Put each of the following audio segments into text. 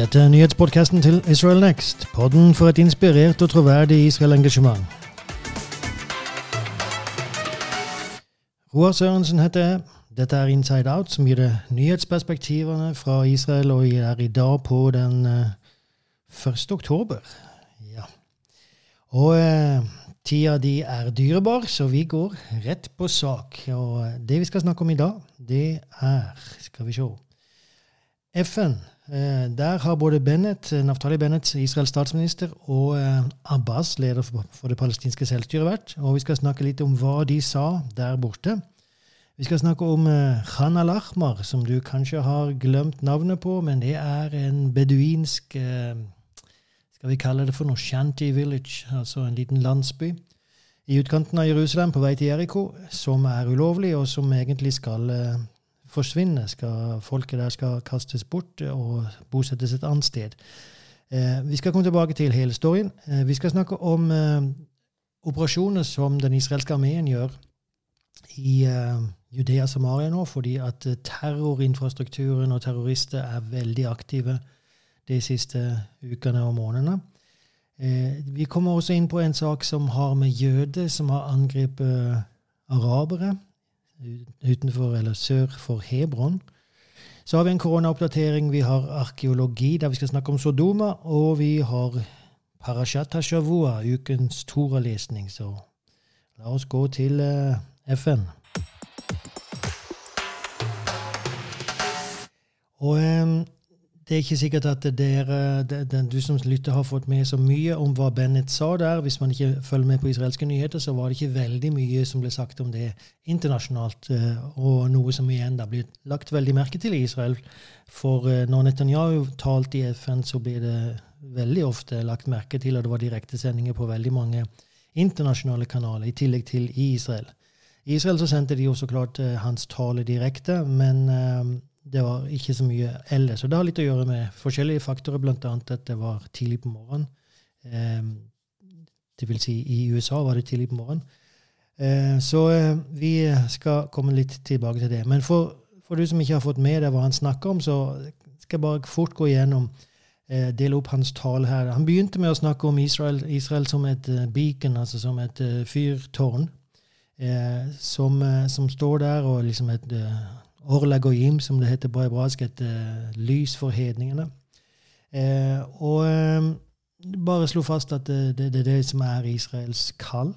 Dette er nyhetspodkasten til Israel Next, podden for et inspirert og troverdig Israel-engasjement. Roar Sørensen heter jeg. Dette er Inside Out, som gir deg nyhetsperspektivene fra Israel, og jeg er i dag på den uh, 1. oktober. Ja. Og eh, tida di er dyrebar, så vi går rett på sak. Og uh, det vi skal snakke om i dag, det er Skal vi se FN Eh, der har både Bennett, eh, Naftali Bennett, Israels statsminister, og eh, Abbas, leder for det palestinske selvstyret, vært. Og vi skal snakke litt om hva de sa der borte. Vi skal snakke om Khan al-Ahmar, som du kanskje har glemt navnet på, men det er en beduinsk Skal vi kalle det for noe? Shanty village, altså en liten landsby i utkanten av Jerusalem på vei til Jeriko, som er ulovlig, og som egentlig skal forsvinne. Skal, folket der skal kastes bort og bosettes et annet sted. Eh, vi skal komme tilbake til hele storyen. Eh, vi skal snakke om eh, operasjoner som den israelske armeen gjør i eh, Judea Samaria nå, fordi at eh, terrorinfrastrukturen og terrorister er veldig aktive de siste ukene og månedene. Eh, vi kommer også inn på en sak som har med jøder som har angrepet arabere utenfor eller sør for Hebron. Så har vi en koronaoppdatering. Vi har arkeologi, der vi skal snakke om Sodoma. Og vi har Parashat Hashavua, ukens Toralesning. Så la oss gå til eh, FN. Og um, det er ikke sikkert at dere, den, du som lytter, har fått med så mye om hva Bennett sa der. Hvis man ikke følger med på israelske nyheter, så var det ikke veldig mye som ble sagt om det internasjonalt, eh, og noe som igjen da blir lagt veldig merke til i Israel. For eh, når Netanyahu talte i FN, så ble det veldig ofte lagt merke til, og det var direktesendinger på veldig mange internasjonale kanaler, i tillegg til i Israel. I Israel så sendte de jo så klart eh, hans tale direkte, men det var ikke så mye ellers. Og det har litt å gjøre med forskjellige faktorer, bl.a. at det var tidlig på morgenen. Eh, det vil si, i USA var det tidlig på morgenen. Eh, så eh, vi skal komme litt tilbake til det. Men for, for, du som ikke har fått med deg hva han snakker om, så skal jeg bare fort gå igjennom, eh, dele opp hans tale her. Han begynte med å snakke om Israel, Israel som et uh, beacon, altså som et fyrtårn, eh, som, som, står der og liksom et Orla Goyim, som det heter på hebraisk, et uh, lys for hedningene. Eh, og eh, bare slo fast at det, det, det, er det som er Israels kall.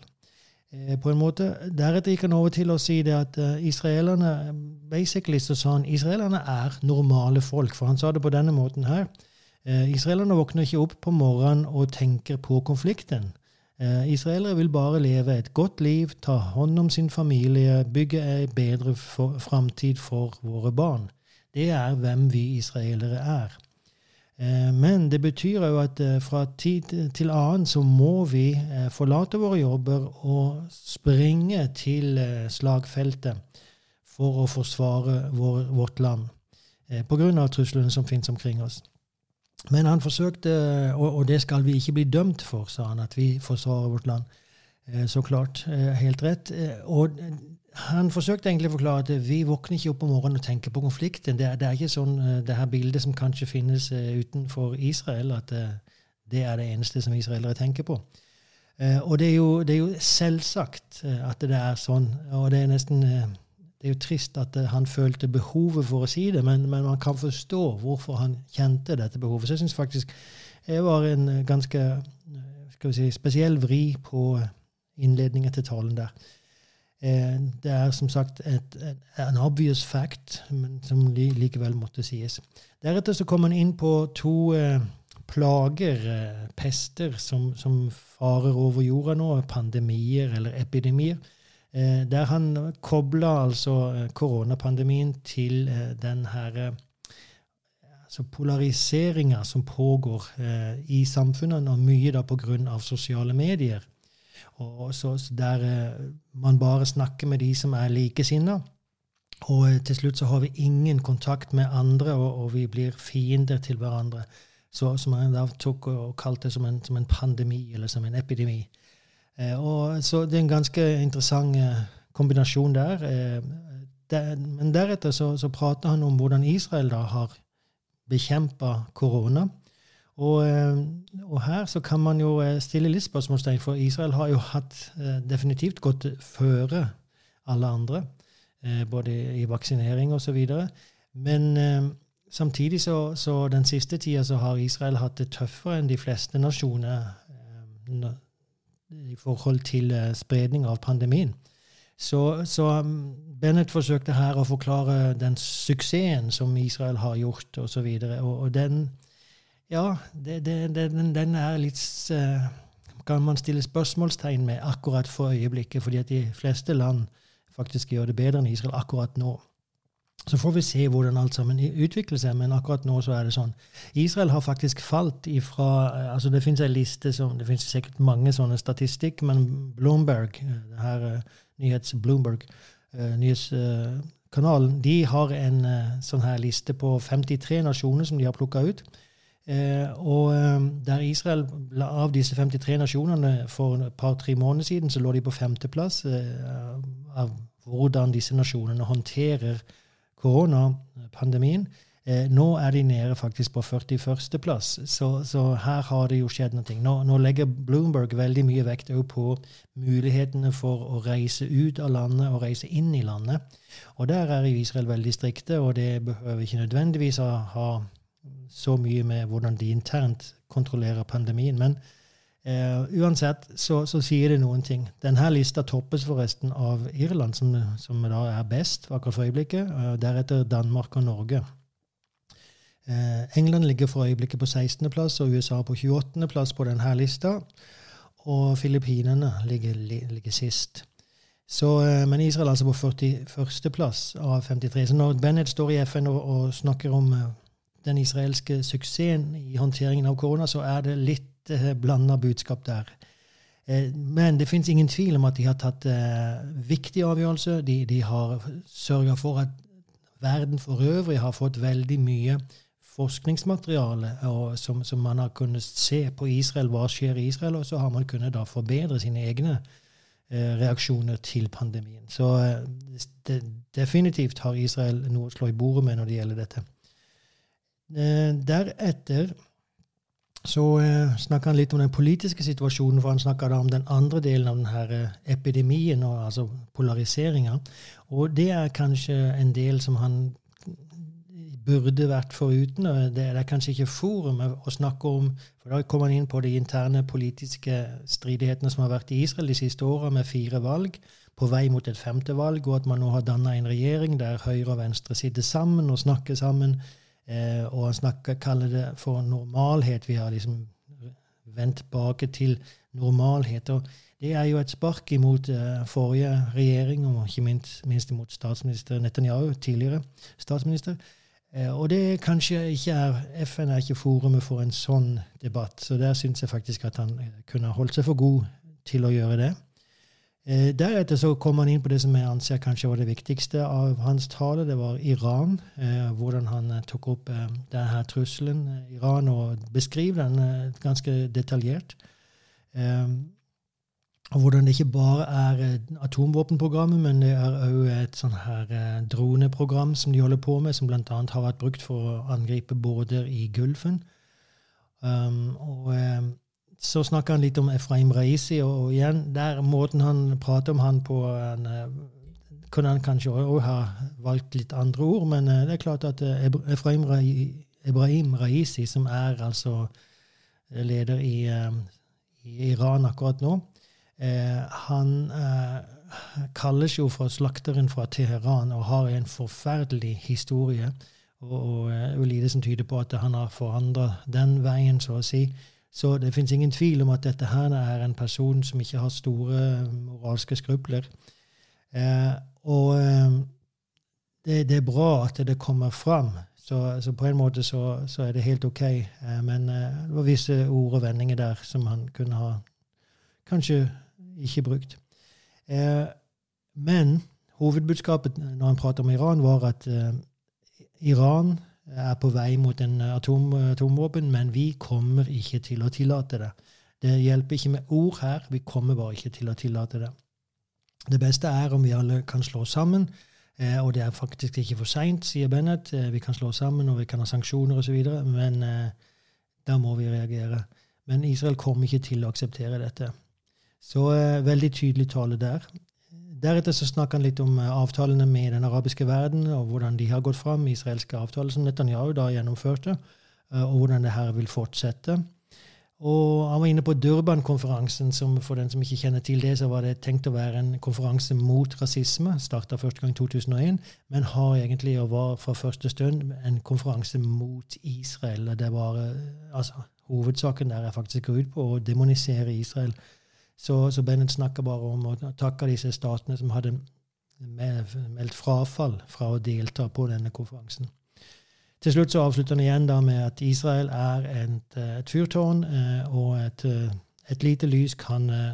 eh, på en måte. Deretter gikk han over til å si det at israelerne basically så sa han, israelerne er normale folk. For han sa det på denne måten her. Israelerne våkner ikke opp på morgenen og tenker på konflikten. Eh, israelere vil bare leve et godt liv, ta hånd om sin familie, bygge ei bedre framtid for våre barn. Det er hvem vi israelere er. Eh, men det betyr jo at eh, fra tid til annen så må vi forlate våre jobber og springe til slagfeltet for å forsvare vår, vårt land pga. truslene som finnes omkring oss. Men han forsøkte, og, det skal vi ikke bli dømt for, sa han, at vi forsvarer vårt land. Eh, så klart. Eh, helt rett. Eh, og han forsøkte egentlig å forklare at vi våkner ikke opp om morgenen og tenker på konflikten. Det er, det er ikke sånn det her bildet som kanskje finnes utenfor Israel, at det er det eneste som israelere tenker på. Og det er jo, det er jo selvsagt at det er sånn. Og det er nesten det er jo trist at eh, han følte behovet for å si det, men, men man kan forstå hvorfor han kjente dette behovet. Så jeg syns faktisk det var en eh, ganske eh, si, spesiell vri på innledningen til talen der. Det er som sagt et, en obvious fact, men som likevel måtte sies. Deretter så kom han inn på to plager, pester, som, som farer over jorda nå, pandemier eller epidemier. Eh, der han kobla altså eh, koronapandemien til eh, den her altså polariseringa som pågår i samfunnet, og mye da pga. sosiale medier. Og så, der man bare snakker med de som er likesinna. Og til slutt så har vi ingen kontakt med andre, og, og vi blir fiender til hverandre. Så, som han da tok og kalte som en, som en pandemi, eller som en epidemi. Eh, og, så det er en ganske interessant eh, kombinasjon der. Eh, men deretter så, så prater han om hvordan Israel da har bekjempa korona. Og, og, her så kan man jo stille litt spørsmålstegn, for Israel har jo hatt definitivt gått føre alle andre, både i vaksinering osv. Men samtidig så, så, den siste tida så har Israel hatt det tøffere enn de fleste nasjoner i forhold til eh, spredning av pandemien. Så, så, um, Bennett forsøkte her å forklare den suksessen som Israel har gjort, osv. Og, og, og den Ja, det, det, den, den, er litt uh, Kan man stille spørsmålstegn med akkurat for øyeblikket, fordi at de fleste land faktisk gjør det bedre enn Israel akkurat nå. Så får vi se hvordan alt sammen utvikler seg, men akkurat nå så er det sånn. Israel har faktisk falt ifra eh, altså Det finnes en liste som, det finnes sikkert mange sånne statistikk, men Bloomberg, eh, det her eh, nyhets Bloomberg, nyhetskanalen, de har en sånn her liste på 53 nasjoner som de har plukka ut. og der Israel, av disse 53 nasjonene for et par-tre måneder siden, så lå de på femteplass av hvordan disse nasjonene håndterer koronapandemien. Eh, nå er de nede faktisk på 41.-plass, så, så, her har det jo skjedd noe. Nå, nå legger Bloomberg veldig mye vekt på mulighetene for å reise ut av landet og reise inn i landet. Og der er Israel veldig strikte, og det behøver ikke nødvendigvis å ha så mye med hvordan de internt kontrollerer pandemien. men Uh, uansett så, så, sier det noen ting. Denne lista toppes forresten av Irland, som, som da er best akkurat for øyeblikket. Uh, deretter Danmark og Norge. Uh, England ligger for øyeblikket på 16.-plass og USA på 28.-plass på denne lista. Og Filippinene ligger, ligger sist. Så, men Israel er altså på 41.-plass av 53. Så når Bennett står i FN og, og snakker om den israelske suksessen i håndteringen av korona, så er det litt litt blanda budskap der. Eh, men det fins ingen tvil om at de har tatt eh, viktige avgjørelser. De, de har sørga for at verden for øvrig har fått veldig mye forskningsmateriale som, som, man har kunnet se på Israel, hva skjer i Israel, og så har man kunnet da forbedre sine egne eh, reaksjoner til pandemien. Så eh, det, definitivt har Israel noe å slå i bordet med når det gjelder dette. Eh, deretter så eh, snakka han litt om den politiske situasjonen, for han snakka om den andre delen av denne eh, epidemien, og, altså polariseringa. Og det er kanskje en del som han burde vært foruten. Det er kanskje ikke forumet å snakke om, for da kommer han inn på de interne politiske stridighetene som har vært i Israel de siste åra, med fire valg, på vei mot et femte valg, og at man nå har danna en regjering der Høyre og Venstre sitter sammen og snakker sammen Eh, og han snakker, kaller det for normalhet. Vi har liksom vendt tilbake til normalhet. og Det er jo et spark imot eh, forrige regjering, og ikke minst, minst imot statsminister Netanyahu, tidligere statsminister. Eh, og det kanskje ikke er FN er ikke forumet for en sånn debatt. Så der syns jeg faktisk at han eh, kunne holdt seg for god til å gjøre det. Eh, deretter så kom han inn på det som jeg anser kanskje var det viktigste av hans tale. Det var Iran. Eh, hvordan han eh, tok opp denne trusselen Iran, og beskriver den ganske detaljert. og hvordan det ikke bare er atomvåpenprogrammet, men det er òg et sånn her droneprogram som de holder på med, som bl.a. har vært brukt for å angripe båter i Gulfen. Um, og så snakker han litt om Efraim Raisi, og, igjen, der måten han prater om han på en, eh, kunne han kanskje òg ha valgt litt andre ord, men eh, det er klart at eh, Efraim Ibrahim Raisi, som er altså leder i, i Iran akkurat nå, han kalles jo for slakteren fra Teheran og har en forferdelig historie. Og, og, og lite som tyder på at han har forandra den veien, så å si. Så det fins ingen tvil om at dette her er en person som ikke har store moralske skrupler. Eh, og eh, det, det, er bra at det kommer fram. Så, så på en måte så, så, er det helt OK. Eh, men eh, det var visse ord og vendinger der som han kunne ha kanskje ikke brukt. Eh, men hovedbudskapet når han prater om Iran, var at eh, Iran er på vei mot en atom, atomvåpen, men vi kommer ikke til å tillate det. Det hjelper ikke med ord her, vi kommer bare ikke til å tillate det. Det beste er om vi alle kan slå sammen, Eh, og det er faktisk ikke for seint, sier Bennett. Eh, vi kan slå sammen og vi kan ha sanksjoner osv., men eh, da må vi reagere. Men Israel kommer ikke til å akseptere dette. Så eh, veldig tydelig tale der. Deretter så snakker han litt om eh, avtalene med den arabiske verden, og hvordan de har gått fram, israelske avtaler som Netanyahu da gjennomførte, eh, og hvordan det her vil fortsette. Og han var inne på Durban-konferansen, som for den som ikke kjenner til det, så var det tenkt å være en konferanse mot rasisme. Starta første gang i 2001, men har egentlig og var fra første stund en konferanse mot Israel. Det var, altså, Hovedsaken der er faktisk å ut på å demonisere Israel. Så, så Bennett snakker bare om å takke disse statene som hadde meldt frafall fra å delta på denne konferansen. Til slutt så avslutter han igjen da med at Israel er et, et fyrtårn, eh, og et, eh, et, lite lys kan, eh,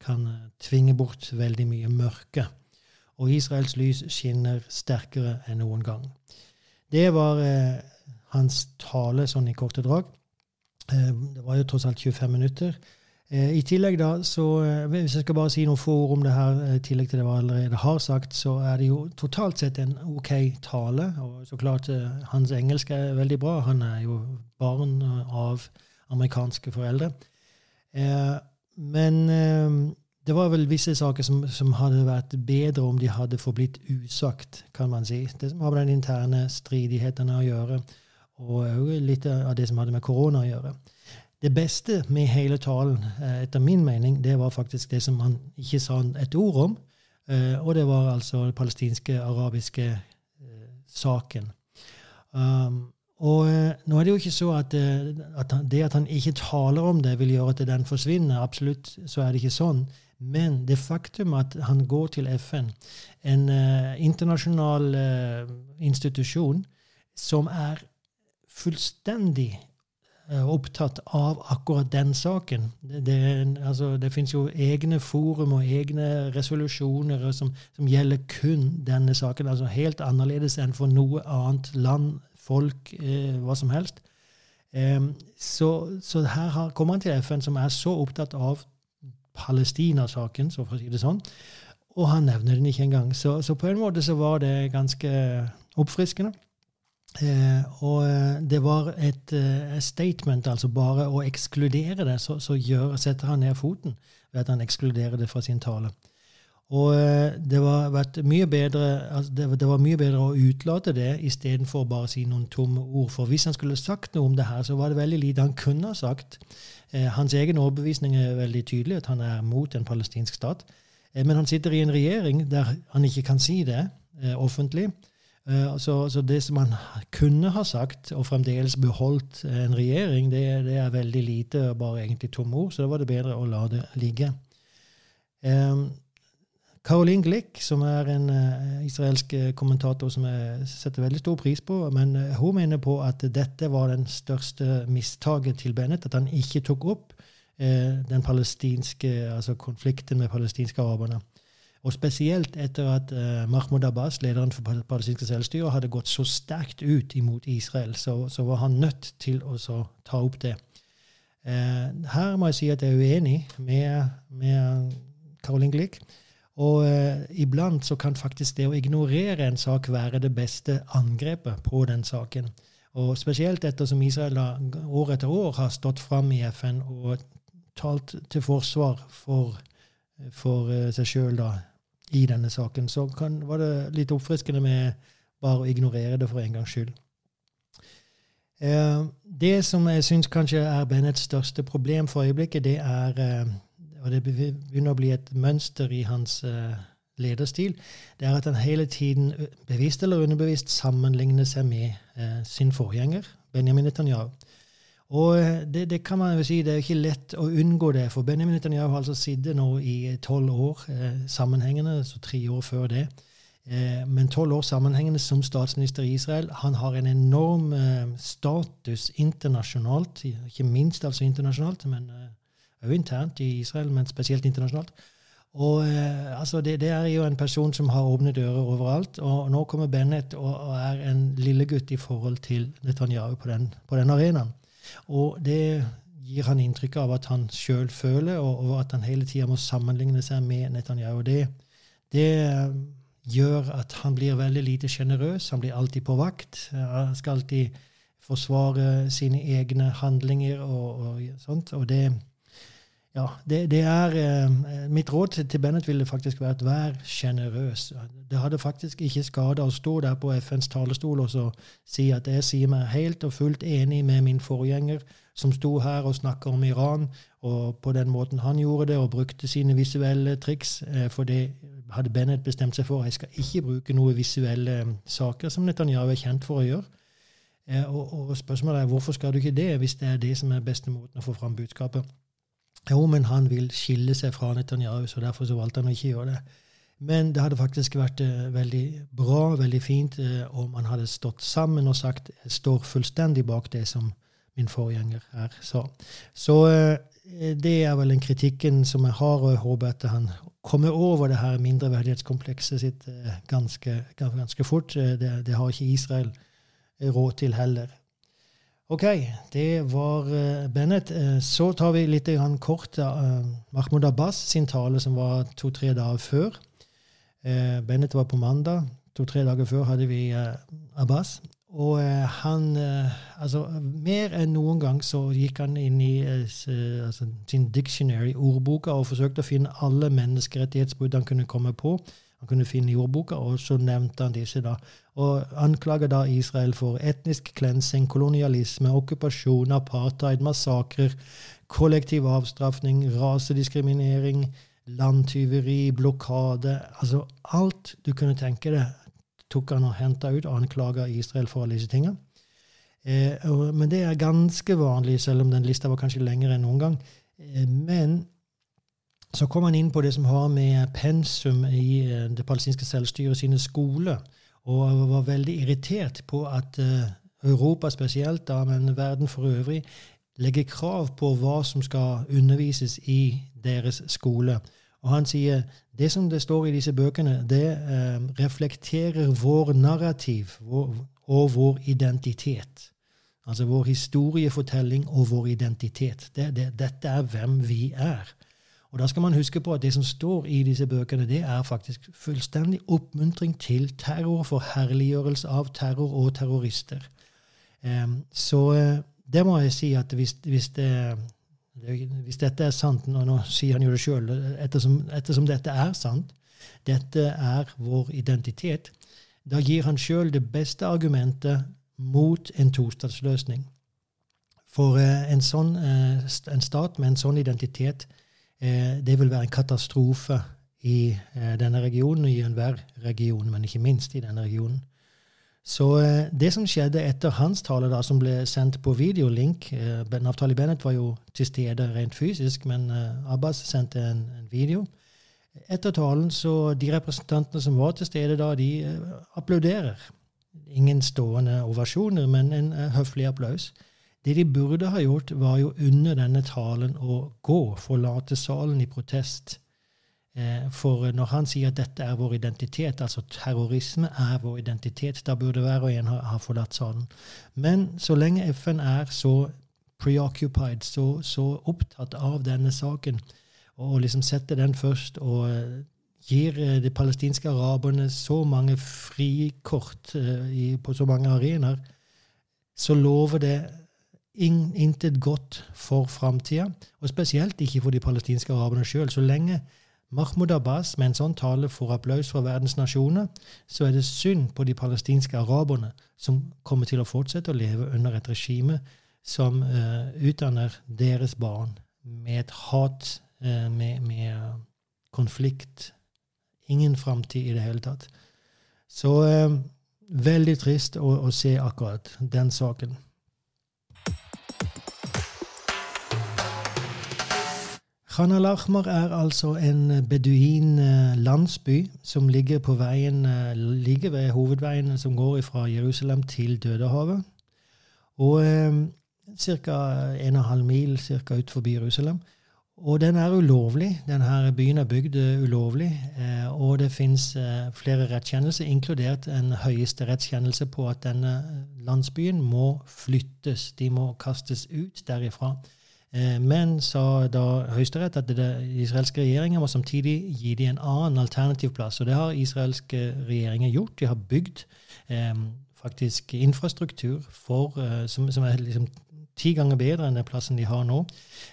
kan tvinge bort veldig mye mørke. Og Israels lys skinner sterkere enn noen gang. Det var eh, hans tale sånn i korte drag. Eh, det var jo tross alt 25 minutter. Eh, I tillegg da, så eh, Hvis jeg skal bare si noen få ord om det her, eh, i tillegg til det jeg allerede har sagt, så er det jo totalt sett en OK tale. Og så klart, hans engelsk er veldig bra. Han er jo barn av amerikanske foreldre. Men det var vel visse saker som, som, hadde vært bedre om de hadde forblitt usagt, kan man si. Det som har med den interne stridighetene å gjøre, og òg litt av det som hadde med korona å gjøre. Det beste med hele talen, eh, etter min mening, det var faktisk det som han ikke sa et ord om. Eh, og det var altså den palestinske, arabiske eh, saken. Um, og nå er det jo ikke så at, at det at han ikke taler om det, vil gjøre at den forsvinner. Absolutt så er det ikke sånn. Men det faktum at han går til FN, en internasjonal institusjon som er fullstendig opptatt av akkurat den saken. Det, altså, det finnes jo egne forum og egne resolusjoner som, som, gjelder kun denne saken. altså Helt annerledes enn for noe annet land, folk, eh, hva som helst. Eh, så, så, her har, kommer han til FN, som er så opptatt av Palestina-saken, så for å si det sånn, og han nevner den ikke engang. Så, så på en måte så var det ganske oppfriskende. Eh, og eh, det var et eh, statement, altså bare å ekskludere det, så, så gjør, setter han ned foten ved at han ekskluderer det fra sin tale. Og eh, det var, mye bedre, altså det, det, var mye bedre å utelate det istedenfor bare å si noen tomme ord. For hvis han skulle sagt noe om det her, så var det veldig lite han kunne ha sagt. Eh, hans egen overbevisning er veldig tydelig, at han er mot en palestinsk stat. Eh, men han sitter i en regjering der han ikke kan si det offentlig. Eh, så, så, det som man kunne ha sagt, og fremdeles beholdt en regjering, det, det er veldig lite, bare egentlig tomme ord. Så da var det bedre å la det ligge. Um, Caroline Glick, som er en uh, israelsk kommentator som jeg setter veldig stor pris på, men uh, hun mener på at dette var den største mistaket til Bennett, at han ikke tok opp uh, den palestinske, altså konflikten med palestinske araberne. Og spesielt etter at uh, Mahmoud Abbas, lederen for palestinske selvstyre, hadde gått så sterkt ut imot Israel, så, så var han nødt til å ta opp det. Uh, her må jeg si at jeg er uenig med, med Caroline Glick. Og uh, iblant så kan faktisk det å ignorere en sak være det beste angrepet på den saken. Og spesielt ettersom Israel år etter år har stått fram i FN og talt til forsvar for for uh, seg sjøl i denne saken. Så kan, var det litt oppfriskende med bare å ignorere det for en gangs skyld. Uh, det som jeg syns kanskje er Bennets største problem for øyeblikket, det er uh, og det begynner å bli et mønster i hans lederstil, det er at han hele tiden, bevisst eller underbevisst, sammenligner seg med sin forgjenger, Benjamin Netanyahu. Og eh, det, det, kan man jo si, det er ikke lett å unngå det. For Benjamin Netanyahu har altså sittet nå i tolv år eh, sammenhengende, så tre år før det. Eh, men tolv år sammenhengende som statsminister i Israel. Han har en enorm eh, status internasjonalt, ikke minst altså internasjonalt, men òg eh, internt i Israel, men spesielt internasjonalt. Og eh, altså det, det, er jo en person som har åpne dører overalt. Og nå kommer Bennett og, og er en lillegutt i forhold til Netanyahu på den, på den arenaen. Og det gir han inntrykk av at han sjøl føler, og, at han hele tida må sammenligne seg med Netanyahu. Det, det gjør at han blir veldig lite sjenerøs. Han blir alltid på vakt. Han skal alltid forsvare sine egne handlinger og, og sånt. Og det, ja, det, det er eh, Mitt råd til Bennett ville faktisk vært vær sjenerøs. Det hadde faktisk ikke skada å stå der på FNs talerstol og så si at jeg sier meg helt og fullt enig med min forgjenger, som sto her og snakka om Iran, og på den måten han gjorde det, og brukte sine visuelle triks. Eh, for det hadde Bennett bestemt seg for. Jeg skal ikke bruke noen visuelle eh, saker, som Netanyahu er kjent for å gjøre. Og, og spørsmålet er hvorfor skal du ikke det, hvis det er det som er beste måten å få fram budskapet? Jo, men han vil skille seg fra Netanyahu, så derfor så valgte han å ikke gjøre det. Men det hadde faktisk vært eh, veldig bra, veldig fint, eh, om han hadde stått sammen og sagt jeg står fullstendig bak det som min forgjenger her sa. Så eh, det er vel den kritikken som jeg har, og jeg håper at han kommer over det her mindreverdighetskomplekset sitt ganske, ganske fort. Det, det har ikke Israel råd til heller. OK, det var uh, Bennett. Uh, så tar vi litt kort uh, Mahmoud Abbas sin tale, som var to-tre dager før. Bennett var på mandag. To-tre dager før hadde vi Abbas. Og han Altså, mer enn noen gang så gikk han inn i altså, sin dictionary, ordboka, og forsøkte å finne alle menneskerettighetsbrudd han kunne komme på han kunne finne jordboka, og så nevnte han disse da. Og anklager da Israel for etnisk klensing, kolonialisme, okkupasjon, apartheid, massakrer, kollektiv avstraffing, rasediskriminering, landtyveri, blokade Altså alt du kunne tenke deg, tok han og henta ut og anklaga Israel for alle disse tingene. Eh, men det er ganske vanlig, selv om den lista var kanskje lengre enn noen gang. Eh, men så kom han inn på det som har med pensum i eh, det palestinske selvstyret sine skoler, og var veldig irritert på at eh, Europa spesielt, da, men verden for øvrig, legger krav på hva som skal undervises i deres skole. Og han sier det som det står i disse bøkene, det eh, reflekterer vår narrativ vår, og vår identitet. Altså vår historiefortelling og vår identitet. Det, det, dette er hvem vi er. Og da skal man huske på at det som står i disse bøkene, det er faktisk fullstendig oppmuntring til terror, forherliggjørelse av terror og terrorister. Um, så uh, det må jeg si at hvis, hvis, det, hvis dette er sant og nå sier han jo det sjøl, ettersom, ettersom, dette er sant, dette er vår identitet, da gir han sjøl det beste argumentet mot en tostatsløsning. For uh, en, sånn, uh, en stat med en sånn identitet Eh, det vil være en katastrofe i eh, denne regionen, og i enhver region, men ikke minst i denne regionen. Så eh, det som skjedde etter hans tale, da, som ble sendt på videolink Naftali Bennett var jo til stede rent fysisk, men Abbas sendte en, en video. Etter talen så de representantene som var til stede da, de applauderer. Ingen stående ovasjoner, men en høflig applaus. Det de burde ha gjort, var jo under denne talen å gå, forlate salen i protest. Eh, for når han sier at dette er vår identitet, altså terrorisme er vår identitet, da burde hver og en ha, forlatt salen. Men så lenge FN er så preoccupied, så, så opptatt av denne saken, og liksom setter den først og eh, gir eh, de palestinske araberne så mange frikort på så mange arenaer, så lover det intet godt for framtida, og spesielt ikke for de palestinske araberne sjøl. Så lenge Mahmoud Abbas med en sånn tale får applaus fra verdens nasjoner, så er det synd på de palestinske araberne, som kommer til å fortsette å leve under et regime som uh, utdanner deres barn med et hat, uh, med, med konflikt. Ingen framtid i det hele tatt. Så veldig trist å, å se akkurat den saken. Khan al-Ahmar er altså en beduin eh, landsby som ligger på veien, eh, ligger ved hovedveien som går fra Jerusalem til Dødehavet. Og eh, ca. 1,5 mil cirka ut forbi Jerusalem. Og den er ulovlig. Denne byen er bygd eh, ulovlig. Og det fins flere rettskjennelser, inkludert en høyeste rettskjennelse på at denne landsbyen må flyttes. De må kastes ut derifra. Eh, men sa da Høyesterett at den israelske regjeringen må samtidig gi dem en annen alternativ plass. Og det har israelske regjeringer gjort. De har bygd eh, faktisk infrastruktur for, eh, som, som, er liksom ti ganger bedre enn den plassen de har nå.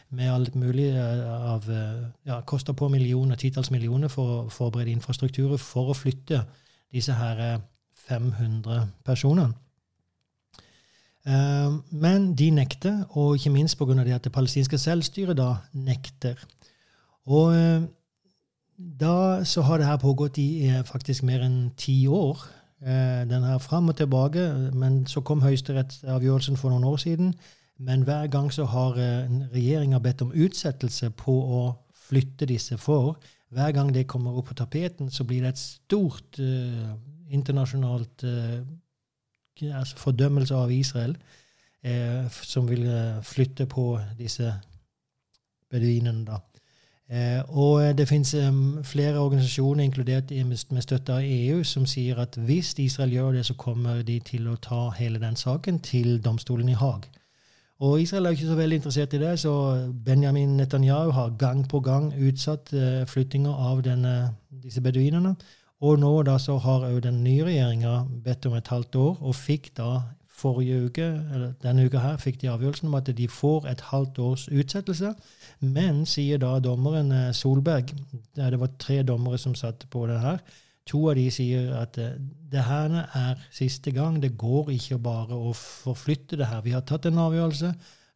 Med alt mulig eh, av eh, ja, Koster på millioner, titalls millioner for å forberede infrastrukturer for å flytte disse her 500 personene. Eh, men de nekter, og ikke minst pga. det at det palestinske selvstyret da nekter. Og eh, da så har det her pågått i eh, faktisk mer enn ti år. Den er fram og tilbake, men så kom høyesterettsavgjørelsen for noen år siden. Men hver gang så har regjeringa bedt om utsettelse på å flytte disse. For hver gang det kommer opp på tapeten, så blir det et stort eh, internasjonalt uh, altså fordømmelse av Israel, eh, som vil eh, flytte på disse beduinene. da. Eh, og det finnes um, flere organisasjoner, inkludert med støtte av EU, som sier at hvis Israel gjør det, så kommer de til å ta hele den saken til domstolen i Haag. Og Israel er ikke så veldig interessert i det, så Benjamin Netanyahu har gang på gang utsatt uh, flyttinga av denne, disse beduinene. Og nå da så har òg den nye regjeringa bedt om et halvt år, og fikk da forrige uke, eller denne uka her, fikk de avgjørelsen om at de får et halvt års utsettelse. Men, sier da dommeren eh, Solberg, det var tre dommere som satt på det her, to av de sier at eh, det her er siste gang. Det går ikke bare å forflytte det her. Vi har tatt en avgjørelse.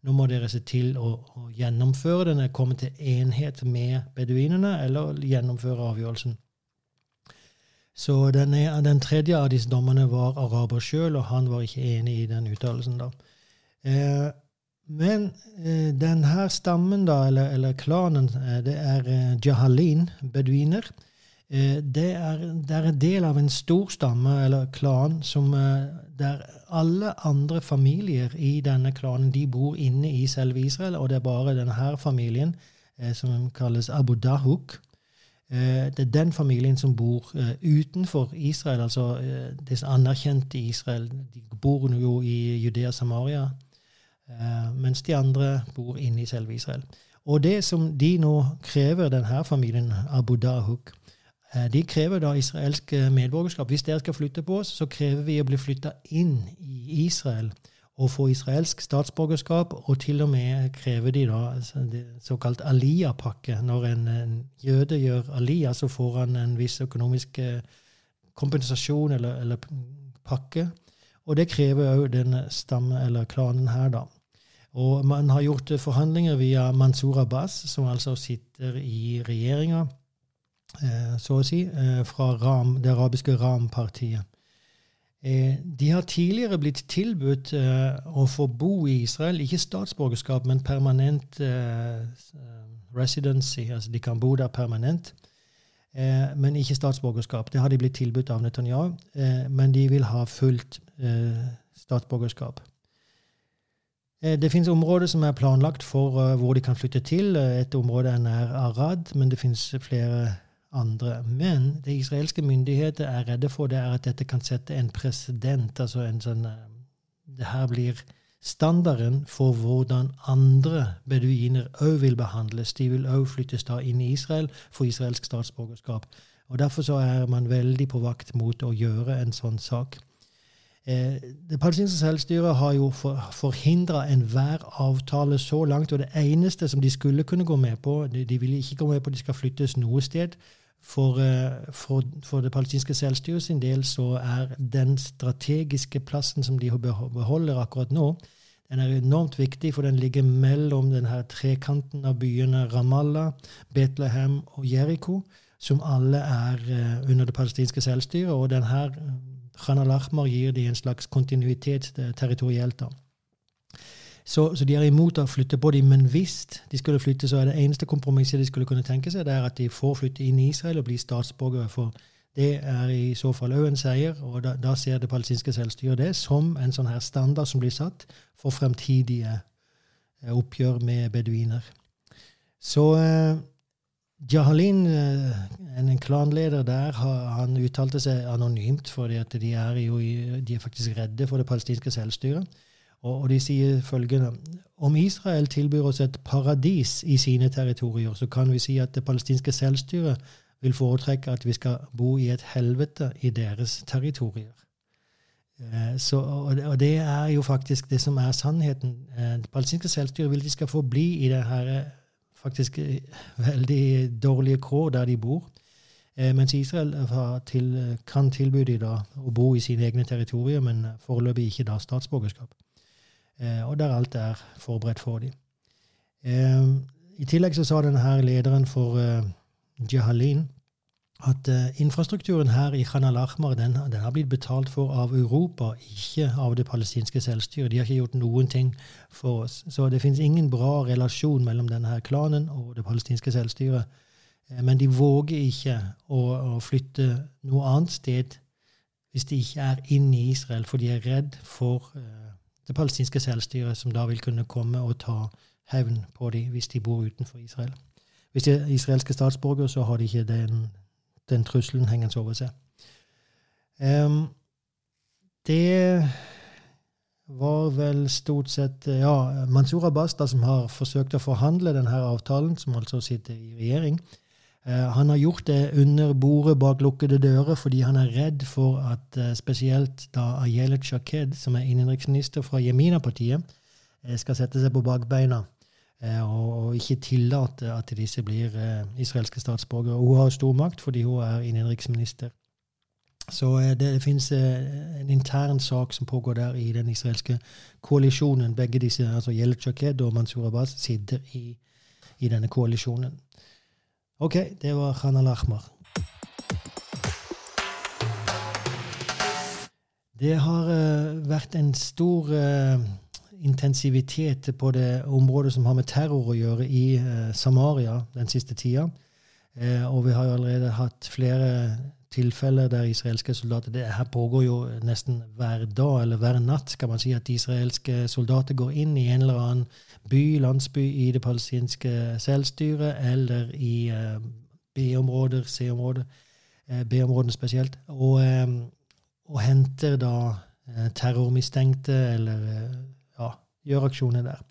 Nå må dere se til å, å gjennomføre den, komme til enhet med beduinene, eller gjennomføre avgjørelsen. Så den, den, tredje av disse dommerne var araber sjøl, og han var ikke enig i den uttalelsen. da. Eh, men eh, denne stammen, da, eller, eller klanen, eh, det er eh, jahalin, beduiner. Eh, det, er, det, er, en del av en stor stamme, eller klan, som, eh, der alle andre familier i denne klanen de bor inne i selve Israel, og det er bare denne familien, som kalles Abu Dahuk, det er den familien som bor eh, utenfor Israel, altså eh, det anerkjente Israel. De bor jo i Judea Samaria, mens de andre bor inne i selve Israel. Og det som de nå krever, denne familien Abu Dahuk, de krever da israelsk medborgerskap. Hvis dere skal flytte på oss, så krever vi å bli flytta inn i Israel å få israelsk statsborgerskap, og til og med krever de da altså såkalt Aliyah-pakke. Når en, jøde gjør Aliyah, så får han en viss økonomisk eh, kompensasjon eller, eller pakke. Og det krever òg denne stamme, eller klanen her, da. Og man har gjort forhandlinger via Mansour Abbas, som altså sitter i regjeringa, eh, så å si, eh, fra Ram, det arabiske Ram-partiet. Eh, de har tidligere blitt tilbudt eh, å få bo i Israel, ikke statsborgerskap, men permanent eh, residency. Altså de kan bo der permanent, men ikke statsborgerskap. Det har de blitt tilbudt av Netanyahu, men de vil ha fullt statsborgerskap. Det finnes områder som er planlagt for hvor de kan flytte til. Et område er nær Arad, men det finnes flere andre. Men det israelske myndigheter er redde for, det er at dette kan sette en president. altså en sånn, eh, Det her blir standarden for hvordan andre beduiner òg vil behandles. De vil òg flyttes da inn i Israel for israelsk statsborgerskap. Og Derfor så er man veldig på vakt mot å gjøre en sånn sak. Eh, det palestinske selvstyret har jo for, forhindra enhver avtale så langt. Og det eneste som de skulle kunne gå med på De, de ville ikke gå med på at de skal flyttes noe sted. For, eh, for, for, det palestinske selvstyret sin del så er den strategiske plassen som de beholder akkurat nå, den er enormt viktig, for den ligger mellom denne trekanten av byene Ramallah, Betlehem og Jeriko, som alle er uh, under det palestinske selvstyret. Og denne Khan al-Ahmar gir de en slags kontinuitet eh, territorielt. da. Så, så, de er imot å flytte på dem. Men hvis de skulle flytte, så er det eneste kompromisset de skulle kunne tenke seg, det er at de får flytte inn i Israel og bli statsborgere. For det er i så fall òg en seier, og da, da, ser det palestinske selvstyret det som en sånn her standard som blir satt for fremtidige eh, oppgjør med beduiner. Så eh, Jahalin, en, en klanleder der, han uttalte seg anonymt, fordi at de er, jo, de er faktisk redde for det palestinske selvstyret. Og, de sier følgende om Israel tilbyr oss et paradis i sine territorier, så kan vi si at det palestinske selvstyret vil foretrekke at vi skal bo i et helvete i deres territorier. Eh, så, og det er jo faktisk det som er sannheten. Eh, det palestinske selvstyret vil de skal få bli i det her eh, faktisk veldig dårlige kår der de bor. Mens Israel til, kan tilby dem å bo i sine egne territorier, men foreløpig ikke da statsborgerskap. Og der alt er forberedt for dem. I tillegg så sa denne lederen for Jahalin at infrastrukturen her i Khan al-Ahmar den, den, har blitt betalt for av Europa, ikke av det palestinske selvstyret. De har ikke gjort noen ting for oss. Så det finnes ingen bra relasjon mellom denne klanen og det palestinske selvstyret. Men de våger ikke å, å, flytte noe annet sted hvis de ikke er inne i Israel, for de er redd for det palestinske selvstyret, som da vil kunne komme og ta hevn på dem hvis de bor utenfor Israel. Hvis de er israelske statsborgere, så har de ikke den den trusselen hengende over seg. Um, det var vel stort sett ja, Mansour Abbas, da, som har forsøkt å forhandle denne avtalen, som altså sitter i regjering. Uh, han har gjort det under bordet bak lukkede dører fordi han er redd for at uh, spesielt da Ayelet Shaked, som er innenriksminister fra Jemina-partiet, uh, skal sette seg på bakbeina Eh, og ikke tillate at disse blir eh, israelske statsborgere. Hun har stor makt fordi hun er innenriksminister. Så eh, det finnes en intern sak som pågår der i den israelske koalisjonen. Begge disse, altså Yelet Shaked og Mansour Abbas, sitter i, i denne koalisjonen. OK, det var Khan al-Ahmar. Det har uh, vært en stor uh, intensivitet på det området som har med terror å gjøre i uh, Samaria den siste tida. Og vi har jo allerede hatt flere tilfeller der israelske soldater Det her pågår jo nesten hver dag eller hver natt, kan man si, at israelske soldater går inn i en eller annen by, landsby i det palestinske selvstyret eller i eh, B-områder, C-områder, eh, B-områdene spesielt, og, eh, og henter da terrormistenkte eller gjør aksjoner der.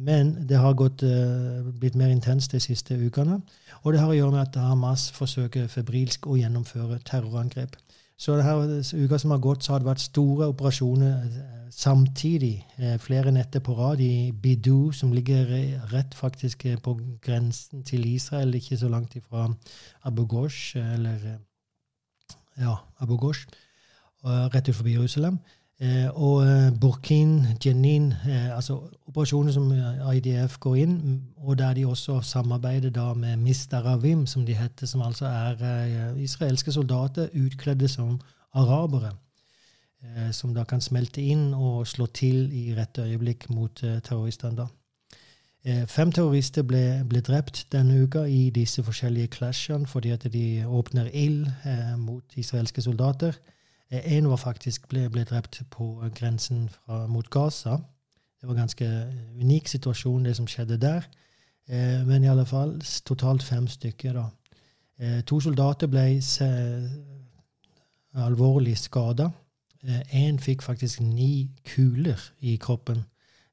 Men det har gått, uh, blitt mer intenst de siste ukene. Og det har å gjøre med at Hamas forsøker febrilsk å gjennomføre terrorangrep. Så denne uka som har gått, så har det vært store operasjoner uh, samtidig. Uh, flere netter på rad i Bidou, som ligger rett faktisk på grensen til Israel, ikke så langt ifra Abu Ghosh, eller ja, Abu Ghosh, rett utenfor Jerusalem. Eh, og eh, Burkin, Jenin, eh, altså operasjoner som IDF går inn, og der de også samarbeider da med Mistaravim, som de heter, som altså er israelske soldater utkledde som arabere. Som da kan smelte inn og slå til i rett øyeblikk mot terroristene. da. Fem terrorister ble, ble, drept denne uka i disse forskjellige clashene fordi at de åpner ild eh, mot israelske soldater. En var faktisk ble, ble drept på grensen fra, mot Gaza. Det var en ganske unik situasjon, det som skjedde der. Eh, men i alle fall totalt fem stykker. da. Eh, to soldater ble alvorlig skada. Én eh, fikk faktisk ni kuler i kroppen.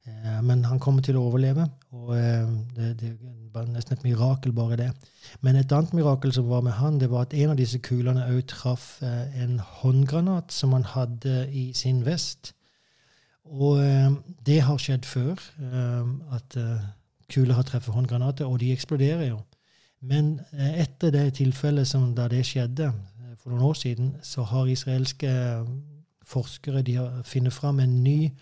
Eh, men han kommer til å overleve, og eh, det, det, var nesten et mirakel, bare det. Men et annet mirakel som var med han, det var at en av disse kulene òg traff eh, en håndgranat som han hadde i sin vest. Og det har skjedd før, at kuler har treffet håndgranater, og de eksploderer jo. Men etter det tilfellet som da det skjedde for noen år siden, så har israelske forskere de har funnet fram en ny eh,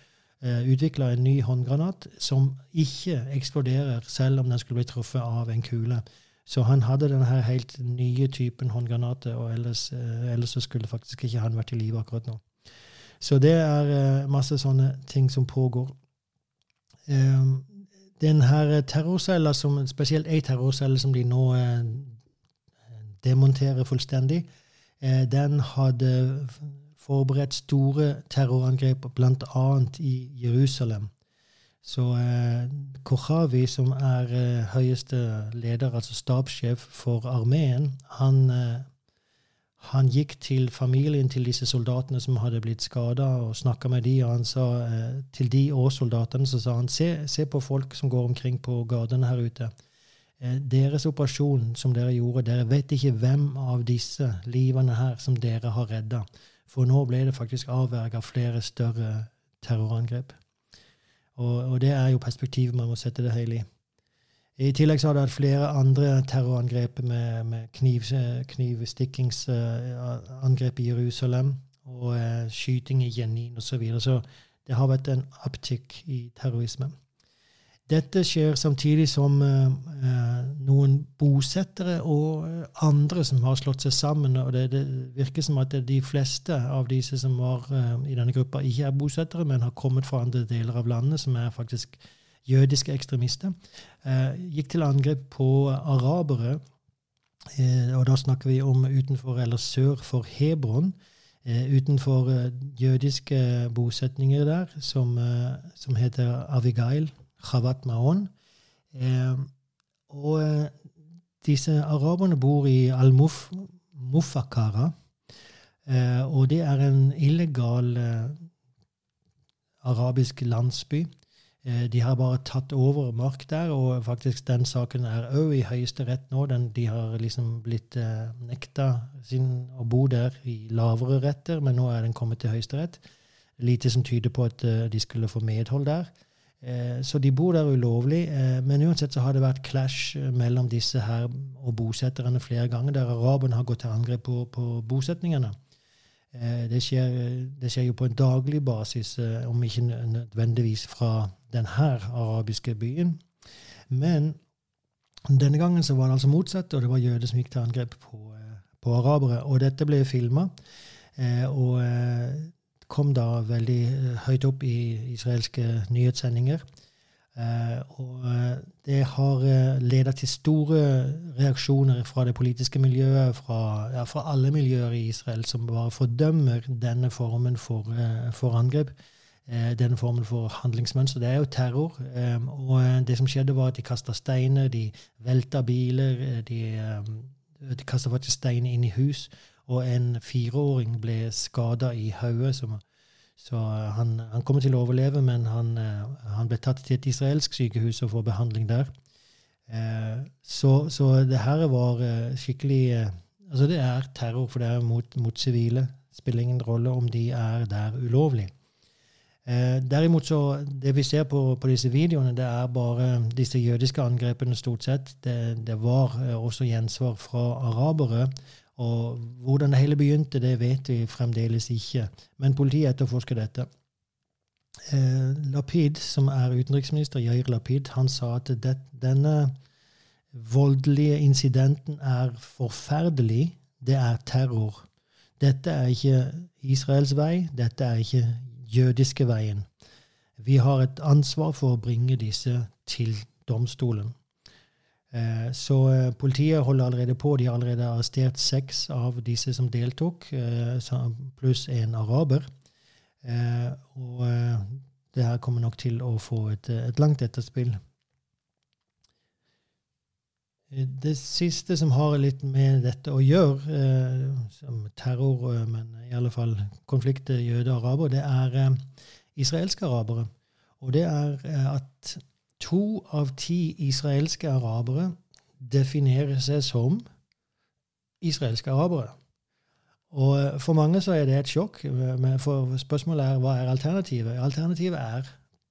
utvikla en ny håndgranat som ikke eksploderer selv om den skulle bli truffet av en kule. Så han hadde denne helt nye typen håndgranater, og ellers, eh, ellers skulle faktisk ikke han vært i live akkurat nå. Så det er eh, masse sånne ting som pågår. Eh, den her terrorcella, som, spesielt ei terrorcelle som de nå eh, demonterer fullstendig, eh, den hadde forberedt store terrorangrep, bl.a. i Jerusalem. Så eh, Kochavi, som er eh, høyeste leder, altså stabssjef for armeen, han, eh, han gikk til familien til disse soldatene som hadde blitt skada, og snakka med de, og han sa eh, til de og soldatene så sa han, se, se på folk som går omkring på gatene her ute. Eh, deres operasjon som dere gjorde, dere vet ikke hvem av disse livene her som dere har redda. For nå ble det faktisk avverga flere større terrorangrep. Og, og, det er jo perspektivet man må sette det hele i. I tillegg så har det vært flere andre terrorangrep med, med kniv, knivstikkingsangrep i Jerusalem og uh, skyting i Jenin osv. Så, videre. så det har vært en uptick i terrorisme. Dette skjer samtidig som uh, noen bosettere og andre som har slått seg sammen. og det, det virker som at de fleste av disse som var i denne gruppa, ikke er bosettere, men har kommet fra andre deler av landet, som er faktisk jødiske ekstremister, eh, gikk til angrep på arabere. Eh, og da snakker vi om utenfor eller sør for Hebron. Eh, utenfor jødiske bosetninger der, som, som heter Avigail, Chavat Maon. og disse araberne bor i Al-Mufakara. og det er en illegal arabisk landsby de har bare tatt over mark der, og faktisk den saken er òg i Høyesterett nå. Den, de har liksom blitt eh, nekta sin å bo der i lavere retter, men nå er den kommet til Høyesterett. Lite som tyder på at eh, de skulle få medhold der. Eh, så de bor der ulovlig. Eh, men uansett så har det vært clash eh, mellom disse her og bosetterne flere ganger, der araberne har gått til angrep på, på bosetningene. Det skjer, det skjer, jo på en daglig basis, om ikke nødvendigvis fra denne arabiske byen. Men denne gangen så var det altså motsatt, og det var jøder som gikk til angrep på, på arabere. Og dette ble filma, og kom da veldig høyt opp i israelske nyhetssendinger. og det har leda til store reaksjoner fra det politiske miljøet, fra, ja, fra, alle miljøer i Israel, som bare fordømmer denne formen for, for angrep. Eh, denne formen for handlingsmønster. Det er jo terror. Eh, og eh, det som skjedde, var at de kasta steiner, de velta biler, de, de kasta faktisk steiner inn i hus. Og en fireåring ble skada i hodet. Så han, han, kommer til å overleve, men han, han, ble tatt til et israelsk sykehus og får behandling der. Så, så det her var skikkelig Altså, det er terror, for det er mot, mot sivile. Spiller ingen rolle om de er der ulovlig. Eh, derimot så, Det vi ser på, på, disse videoene, det er bare disse jødiske angrepene stort sett. Det, det var eh, også gjensvar fra arabere. Og hvordan det hele begynte, det vet vi fremdeles ikke. Men politiet etterforsker dette. Eh, Lapid, som er utenriksminister, Jair Lapid, han sa at det, denne voldelige incidenten er forferdelig. Det er terror. Dette er ikke Israels vei. Dette er ikke jødiske veien. Vi har et ansvar for å bringe disse til domstolen. Eh, så eh, politiet holder allerede på. De har allerede arrestert seks av disse som deltok, eh, pluss en araber. Og det her kommer nok til å få et, et langt etterspill. Det siste som har litt med dette å gjøre, som terror, men i alle fall konflikter jøder og araber, det er israelske arabere. Og det er at to av ti israelske arabere definerer seg som israelske arabere. Og eh, for mange så er det et sjokk. For spørsmålet er hva er alternativet? Alternativet er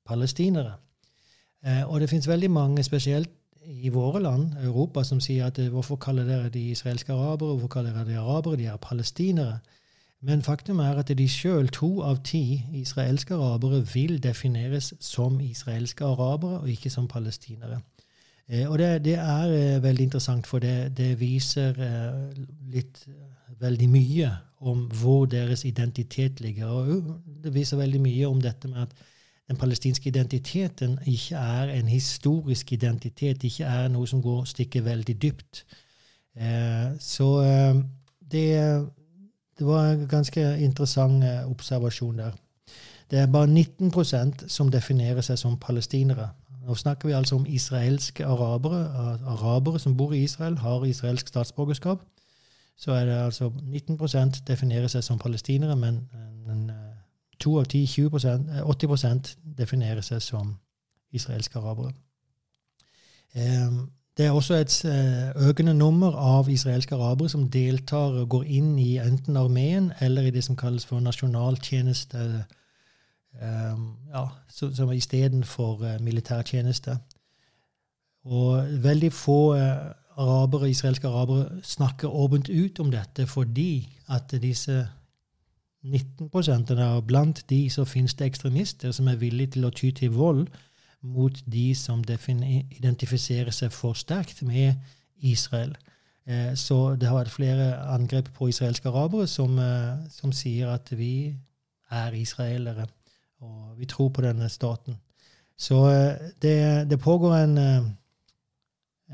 palestinere. Eh, og det fins veldig mange, spesielt i våre land, Europa, som sier at hvorfor kaller dere de israelske arabere, hvorfor kaller dere de arabere, de er palestinere. Men faktum er at de sjøl, to av ti israelske arabere, vil defineres som israelske arabere og ikke som palestinere. Eh, og det, det er eh, veldig interessant, for det, det viser eh, litt veldig mye om hvor deres identitet ligger. Og det viser veldig mye om dette med at den palestinske identiteten ikke er en historisk identitet, ikke er noe som går stikker veldig dypt. Eh, så eh, det, det, var en ganske interessant eh, observasjon der. Det er bare 19% som definerer seg som palestinere. Nå snakker vi altså om israelske arabere. Arabere som bor i Israel, har israelsk statsborgerskap. så er det altså 19 definerer seg som palestinere, men to av ti, 80 definerer seg som israelske arabere. Det er også et økende nummer av israelske arabere som deltar og går inn i enten armeen eller i det som kalles for nasjonaltjeneste, ja, som istedenfor militærtjeneste. Og veldig få arabere, israelske arabere snakker åpent ut om dette fordi at disse 19% av blant de så finnes det ekstremister som er villige til å ty til vold mot de som identifiserer seg for sterkt med Israel. Eh, så det har vært flere angrep på israelske arabere som, eh, som sier at vi er israelere, og vi tror på denne staten. Så eh, det, det pågår en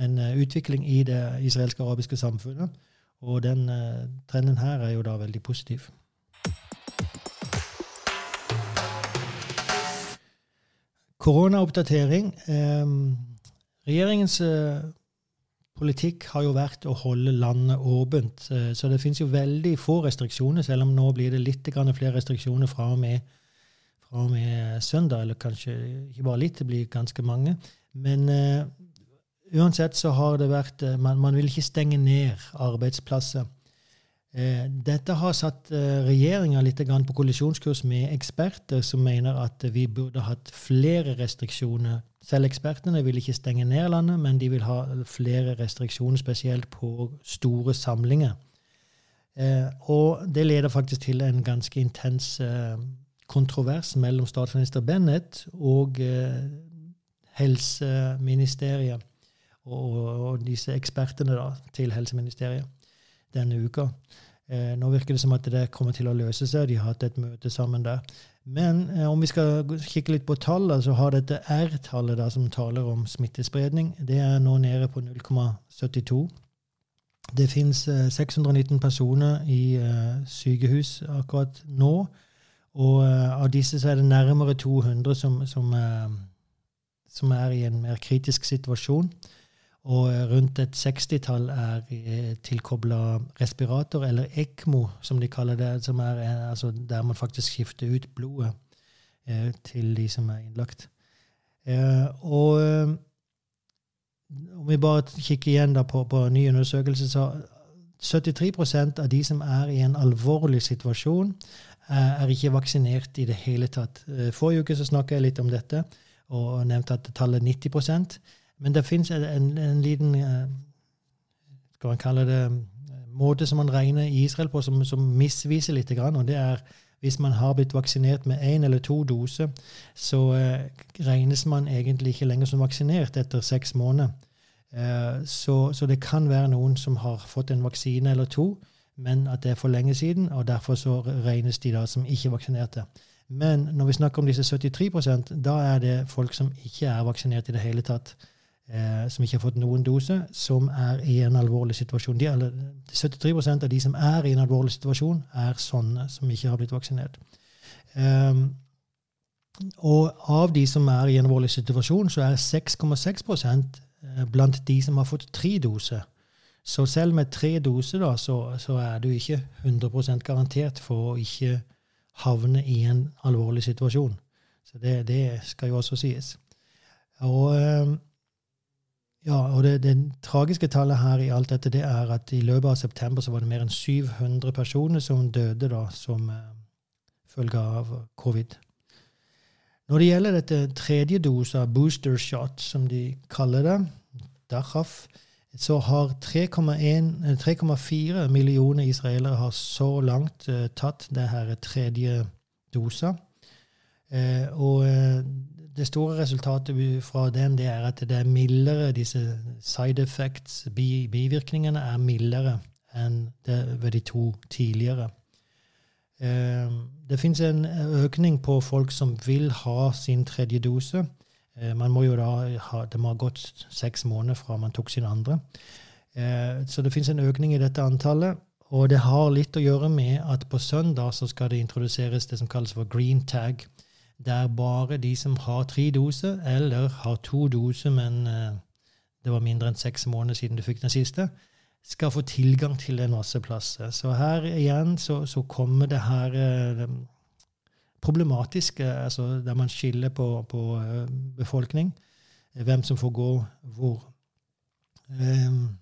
en eh, utvikling i det israelske arabiske samfunnet. Og den uh, trenden her er jo da veldig positiv. Koronaoppdatering. Eh, regjeringens eh, politikk har jo vært å holde landet åpent. Eh, så det finnes jo veldig få restriksjoner, selv om nå blir det litt flere restriksjoner fra og med, fra og med søndag. Eller kanskje ikke bare litt, det blir ganske mange. Men uansett så har det vært eh, man, man vil ikke stenge ned arbeidsplasser. Eh, dette har satt eh, regjeringa litt på kollisjonskurs med eksperter som mener at vi burde hatt flere restriksjoner. Selv ekspertene vil ikke stenge ned landet, men de vil ha flere restriksjoner, spesielt på store samlinger. Og det leder faktisk til en ganske intens kontrovers mellom statsminister Bennett og helseministeriet og disse ekspertene da, til helseministeriet denne uka. Eh, nå virker det som at det kommer til å løse seg. De har hatt et møte sammen der. Men eh, om vi skal kikke litt på tallene, så har dette R-tallet som taler om smittespredning, det er nå nede på 0,72. Det fins eh, 619 personer i eh, sykehus akkurat nå. Og eh, av disse så er det nærmere 200 som, som, som er i en mer kritisk situasjon. Og rundt et sekstitall er eh, tilkobla respirator, eller ECMO, som de kaller det, som er eh, altså der man faktisk skifter ut blodet eh, til de som er innlagt. Eh, og eh, om vi bare kikker igjen på, på ny undersøkelse, så 73% av de som er i en alvorlig situasjon, er ikke vaksinert i det hele tatt. Forrige uke så snakka jeg litt om dette og nevnte at tallet er 90 men det fins en, en, liten eh, Skal man kalle det eh, måte som man regner i Israel på, som, som misviser litt. Og det er hvis man har blitt vaksinert med én eller to doser, så eh, regnes man egentlig ikke lenger som vaksinert etter seks måneder. Så, så, det kan være noen som har fått en vaksine eller to, men at det er for lenge siden, og derfor så regnes de da som ikke vaksinerte. Men når vi snakker om disse 73% da er det folk som ikke er vaksinert i det hele tatt eh, som ikke har fått noen dose, som er i en alvorlig situasjon. De, eller, 73 av de som er i en alvorlig situasjon, er sånne som ikke har blitt vaksinert. Um, og av de som er i en alvorlig situasjon, så er 6,6 eh, blant de som har fått tre doser. Så selv med tre doser så, så, er du ikke 100% garantert for å ikke havne i en alvorlig situasjon. Så det, det skal jo også sies. Og um, ja, og det, det, tragiske tallet her i alt dette det er at i løpet av september så var det mer enn 700 personer som døde da som eh, følge av covid. Når det gjelder dette tredje dosa, booster shot, som de kaller det, Dachaf, så har 3,4 millioner israelere har så langt uh, tatt det her tredje dosa. Eh, og eh, det store resultatet fra den det er at det er mildere, disse side effects, bivirkningene, er mildere enn det ved de to tidligere. Ehm, det fins en økning på folk som vil ha sin tredje dose. Ehm, man må jo da ha, Det må ha gått seks måneder fra man tok sin andre. Ehm, så det fins en økning i dette antallet. Og det har litt å gjøre med at på søndag så skal det introduseres det som kalles for green tag der bare de som har tre doser, eller har to doser, men uh, det var mindre enn seks måneder siden du fikk den siste, skal få tilgang til en masse plasser. Så her igjen så, så kommer det her eh, problematiske, altså der man skiller på, på eh, befolkning, hvem som får gå hvor. Um,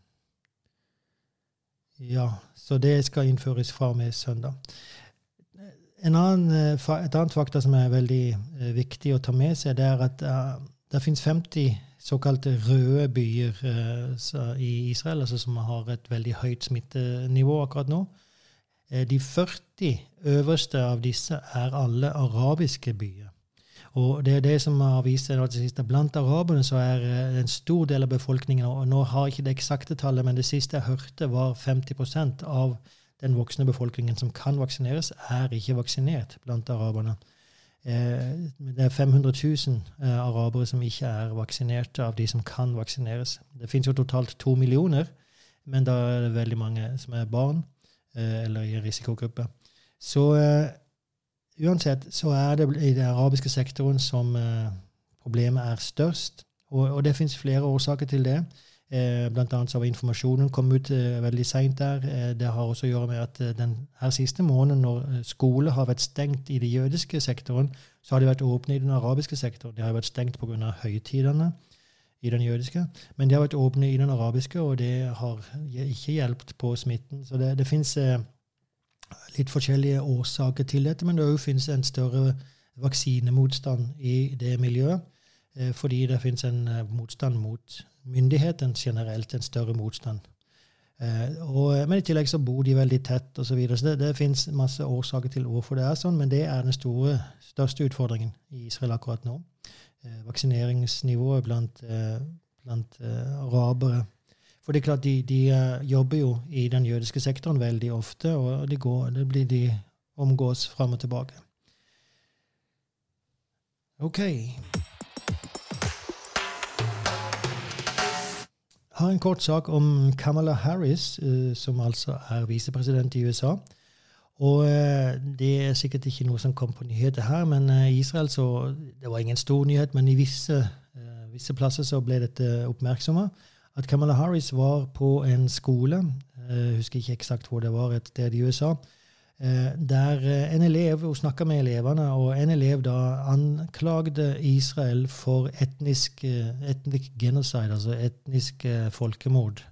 ja, så det skal innføres fra og med søndag. Annen, et annet fakta som er veldig viktig å ta med seg, det er at uh, det finnes 50 såkalte røde byer i Israel, altså som har et veldig høyt smittenivå akkurat nå. De 40 øverste av disse er alle arabiske byer. Og det er det som har vist seg at siste. Blant araberne så er en stor del av befolkningen og Nå har jeg ikke det eksakte tallet, men det siste jeg hørte, var 50% av den voksne befolkningen som kan vaksineres, er ikke vaksinert blant araberne. Eh, det er 500 000 eh, arabere som ikke er vaksinerte av de som kan vaksineres. Det finnes jo totalt to millioner, men da er det veldig mange som er barn eh, eller i risikogruppe. Så uansett så er det i den arabiske sektoren som problemet er størst. Og, og det finnes flere årsaker til det. Eh, blant annet så har informasjonen kommet ut eh, veldig seint der. Eh, det har også å gjøre med at den her siste måneden, når skole har vært stengt i den jødiske sektoren, så har de vært åpne i den arabiske sektoren. De har vært stengt pga. høytidene i den jødiske, men de har vært åpne i den arabiske, og det har ikke hjulpet på smitten. Så det, det fins litt forskjellige årsaker til dette, men det òg finnes en større vaksinemotstand i det miljøet. Fordi det finnes en motstand mot myndighetene generelt en større motstand. Eh, og, men i tillegg så bor de veldig tett osv. Så, videre. så det, det fins masse årsaker til hvorfor det er sånn, men det er den store, største utfordringen i Israel akkurat nå. Eh, vaksineringsnivået blant, eh, blant eh, arabere. For det er klart, de, de jobber jo i den jødiske sektoren veldig ofte, og de, går, det blir de omgås fram og tilbake. Ok. Har en kort sak om Kamala Harris, uh, som altså er visepresident i USA. Og uh, Det er sikkert ikke noe som kom på nyheter her, men uh, i Israel så Det var ingen stor nyhet, men i visse, visse plasser så ble dette oppmerksomme. At Kamala Harris var på en skole, jeg husker ikke eksakt hvor det var, et sted i USA, Eh, der eh, en elev, Hun snakka med elevene, og en elev da anklagde Israel for etnisk, etnisk genocide, altså etnisk folkemord.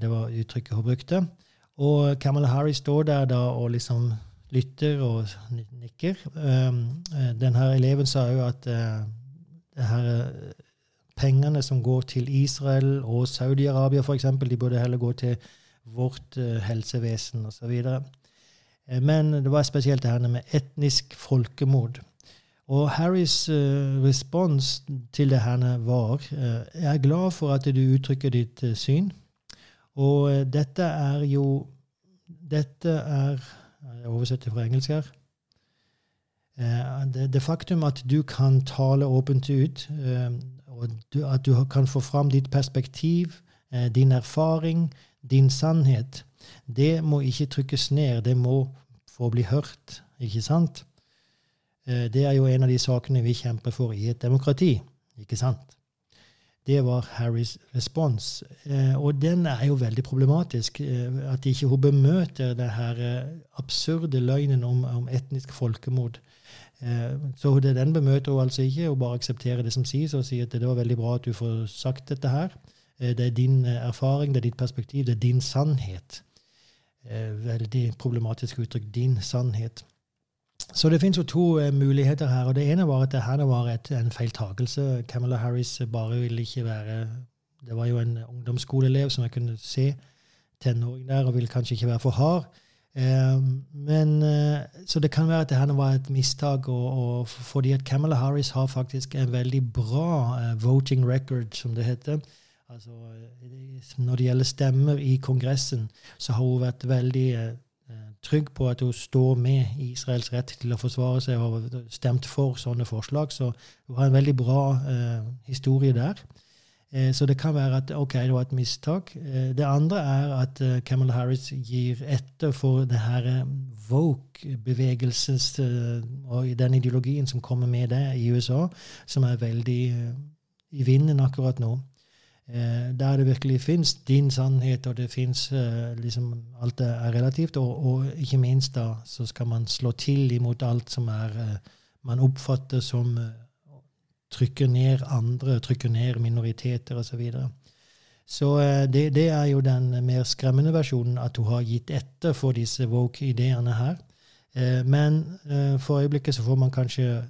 Det var uttrykket hun brukte. Og Kamala Harris står der da og liksom lytter og nikker. Denne eleven sa jo at det her pengene som går til Israel og Saudi-Arabia f.eks., de burde heller gå til vårt helsevesen osv. Eh, men det var spesielt det her med etnisk folkemord. Og Harrys uh, respons til det her var uh, Jeg er glad for at du uttrykker ditt syn. Og dette er jo Dette er Jeg oversetter fra engelsk her. Det, det, faktum at du kan tale åpent ut, og at du kan få fram ditt perspektiv, din erfaring, din sannhet, det må ikke trykkes ned. Det må få bli hørt. Ikke sant? Eh, det er jo en av de sakene vi kjemper for i et demokrati. Ikke sant? Det var Harrys respons. Eh, og den er jo veldig problematisk. Eh, at ikke hun bemøter denne absurde løgnen om, om etnisk folkemord. Så den bemøter hun altså ikke, og bare aksepterer det som sies, og sier at det var veldig bra at du får sagt dette her. Det er din erfaring, det er ditt perspektiv, det er din sannhet. Veldig problematisk uttrykk. Din sannhet. Så det finnes jo to uh, muligheter her. og Det ene var at det her var et, en feiltagelse. Camilla Harris bare ville ikke være Det var jo en ungdomsskoleelev som jeg kunne se. Tenåring der, og ville kanskje ikke være for hard. Eh, men, eh, så det kan være at det her var et mistak, og, og fordi at Camilla Harris har faktisk en veldig bra voting record, som det heter. Altså, når det gjelder stemmer i Kongressen, så har hun vært veldig eh, trygg på at hun står med Israels rett til å forsvare seg og har stemt for sånne forslag. Så hun har en veldig bra eh, historie der. Eh, så det kan være at ok, det var et mistak. Eh, det andre er at eh, Harris gir etter for det her eh, Vogue-bevegelsens og den ideologien som kommer med det i USA, som er veldig i vinden akkurat nå. Eh, der det virkelig fins din sannhet, og det fins eh, liksom Alt er relativt. Og, og, ikke minst da så skal man slå til imot alt som er eh, man oppfatter som trykker ned andre, trykker ned minoriteter osv. Så, videre. så det, det, er jo den mer skremmende versjonen, at hun har gitt etter for disse woke-ideene her. Men for øyeblikket så får man kanskje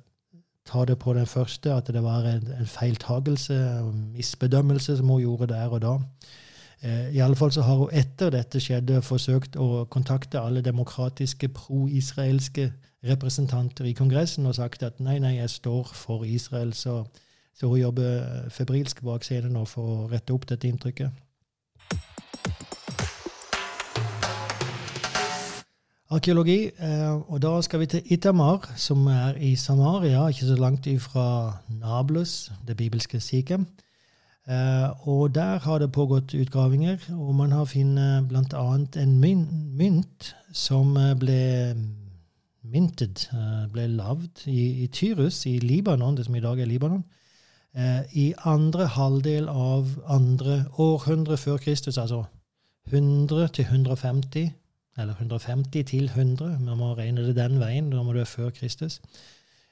ta det på den første, at det var en, en feiltagelse og misbedømmelse som hun gjorde der og da. I alle fall så har hun etter dette skjedde forsøkt å kontakte alle demokratiske pro-israelske representanter i Kongressen og sagt at nei, nei, jeg står for Israel. Så, så hun jobber febrilsk bak scenen nå for å rette opp dette inntrykket. Arkeologi, eh, og da skal vi til Itamar, som er i Samaria, ikke så langt ifra Nablus, det bibelske Sikhem. Eh, og der har det pågått utgravinger, og man har funnet bl.a. en mynt som ble minted, eh, ble lagd i, i, Tyrus i Libanon, det som i dag er Libanon, eh, i andre halvdel av andre århundre før Kristus, altså 100 til 150, eller 150 til 100, man må regne det den veien, da må det være før Kristus.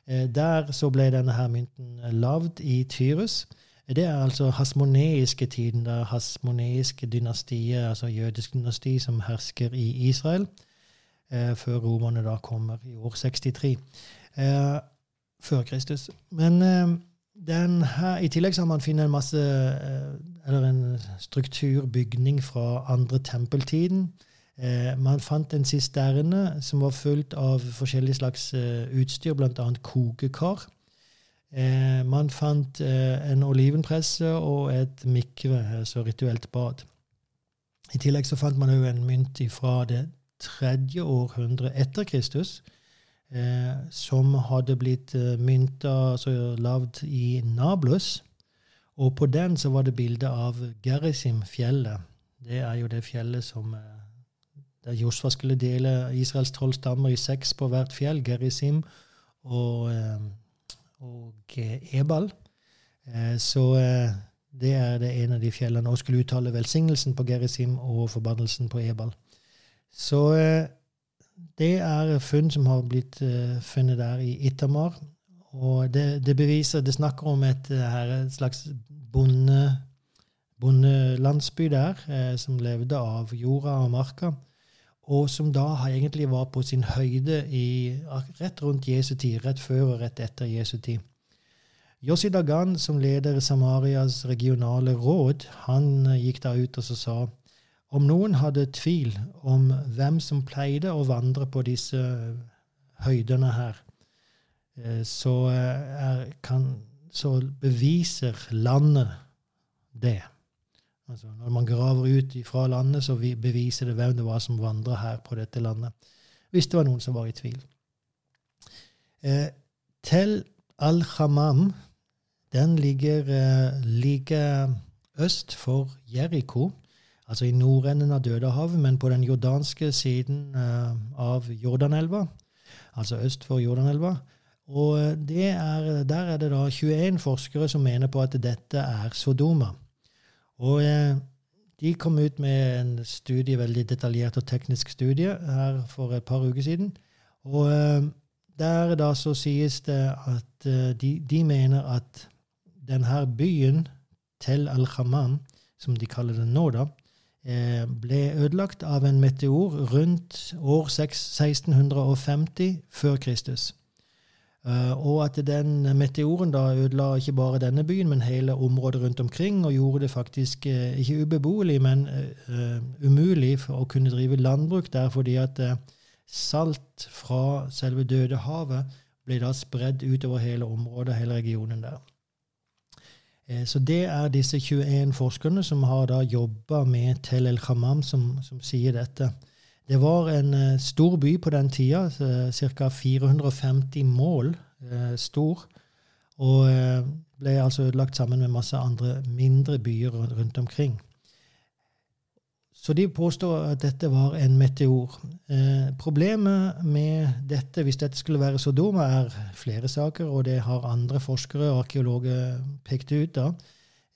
Eh, der så ble denne her mynten lagd i Tyrus. Det er altså hasmoneiske tiden, det er hasmoneiske dynastiet, altså jødisk dynasti, som hersker i Israel eh, før romerne da kommer i år 63 eh, før Kristus. Men eh, her, i tillegg så har man funnet en masse eh, eller en strukturbygning fra andre tempeltiden. Eh, man fant en sisterne som var fullt av forskjellig slags eh, utstyr, bl.a. kokekar. man fant en olivenpresse og et mikve, altså rituelt bad. I tillegg så fant man òg en mynt fra det tredje århundre etter Kristus, eh, som hadde blitt eh, mynta, altså lagd i Nablus. Og på den så var det bilde av Gerizim-fjellet. Det er jo det fjellet som eh, der Josfa skulle dele Israels tolv stammer i seks på hvert fjell, Gerizim og, eh, og Ebal. Så det er det ene av de fjellene. Og skulle uttale velsignelsen på Gerizim og forbannelsen på Ebal. Så eh, det er funn som har blitt eh, funnet der i Itamar. Og det, det beviser Det snakker om et, eh, et slags bonde, bondelandsby der, som levde av jorda og marka. Og som da egentlig var på sin høyde i, rett rundt Jesu tid, rett før og rett etter Jesu tid. Yossi Dagan, som leder Samarias regionale råd, han gikk da ut og så sa om noen hadde tvil om hvem som pleide å vandre på disse høydene her, eh, så, eh, er, kan, så beviser landet det. Altså, når man graver ut fra landet, så beviser det hvem det var som vandra her på dette landet. Hvis det var noen som var i tvil. Eh, Tel al-Hamam den ligger eh, like øst for Jeriko altså i nordenden av Dødehavet, men på den jordanske siden eh, av Jordanelva, altså øst for Jordanelva. Og eh, er, der er det da 21 forskere som mener på at dette er Sodoma. Og uh, de kom ut med en studie, veldig detaljert og teknisk studie her for et par uker siden. Og uh, der da så sies det at de, de mener at denne byen, Tel al-Khamam, som de kaller den nå, da, Eh, ble ødelagt av en meteor rundt år 1650 før Kristus. Eh, og at den meteoren da ødela ikke bare denne byen, men hele området rundt omkring, og gjorde det faktisk eh, ikke ubeboelig, men umulig for å kunne drive landbruk der, fordi at salt fra selve Dødehavet ble da spredd utover hele området, hele regionen der. Så det er disse 21 forskerne som har da jobba med Tel el Khamam, som, som, sier dette. Det var en uh, stor by på den tida, ca. 450 mål uh, stor. Og uh, ble altså ødelagt sammen med masse andre mindre byer rundt omkring. Så de påstår at dette var en meteor. Eh, problemet med dette, hvis dette skulle være Sodoma, er flere saker, og det har andre forskere og arkeologer pekt ut. da.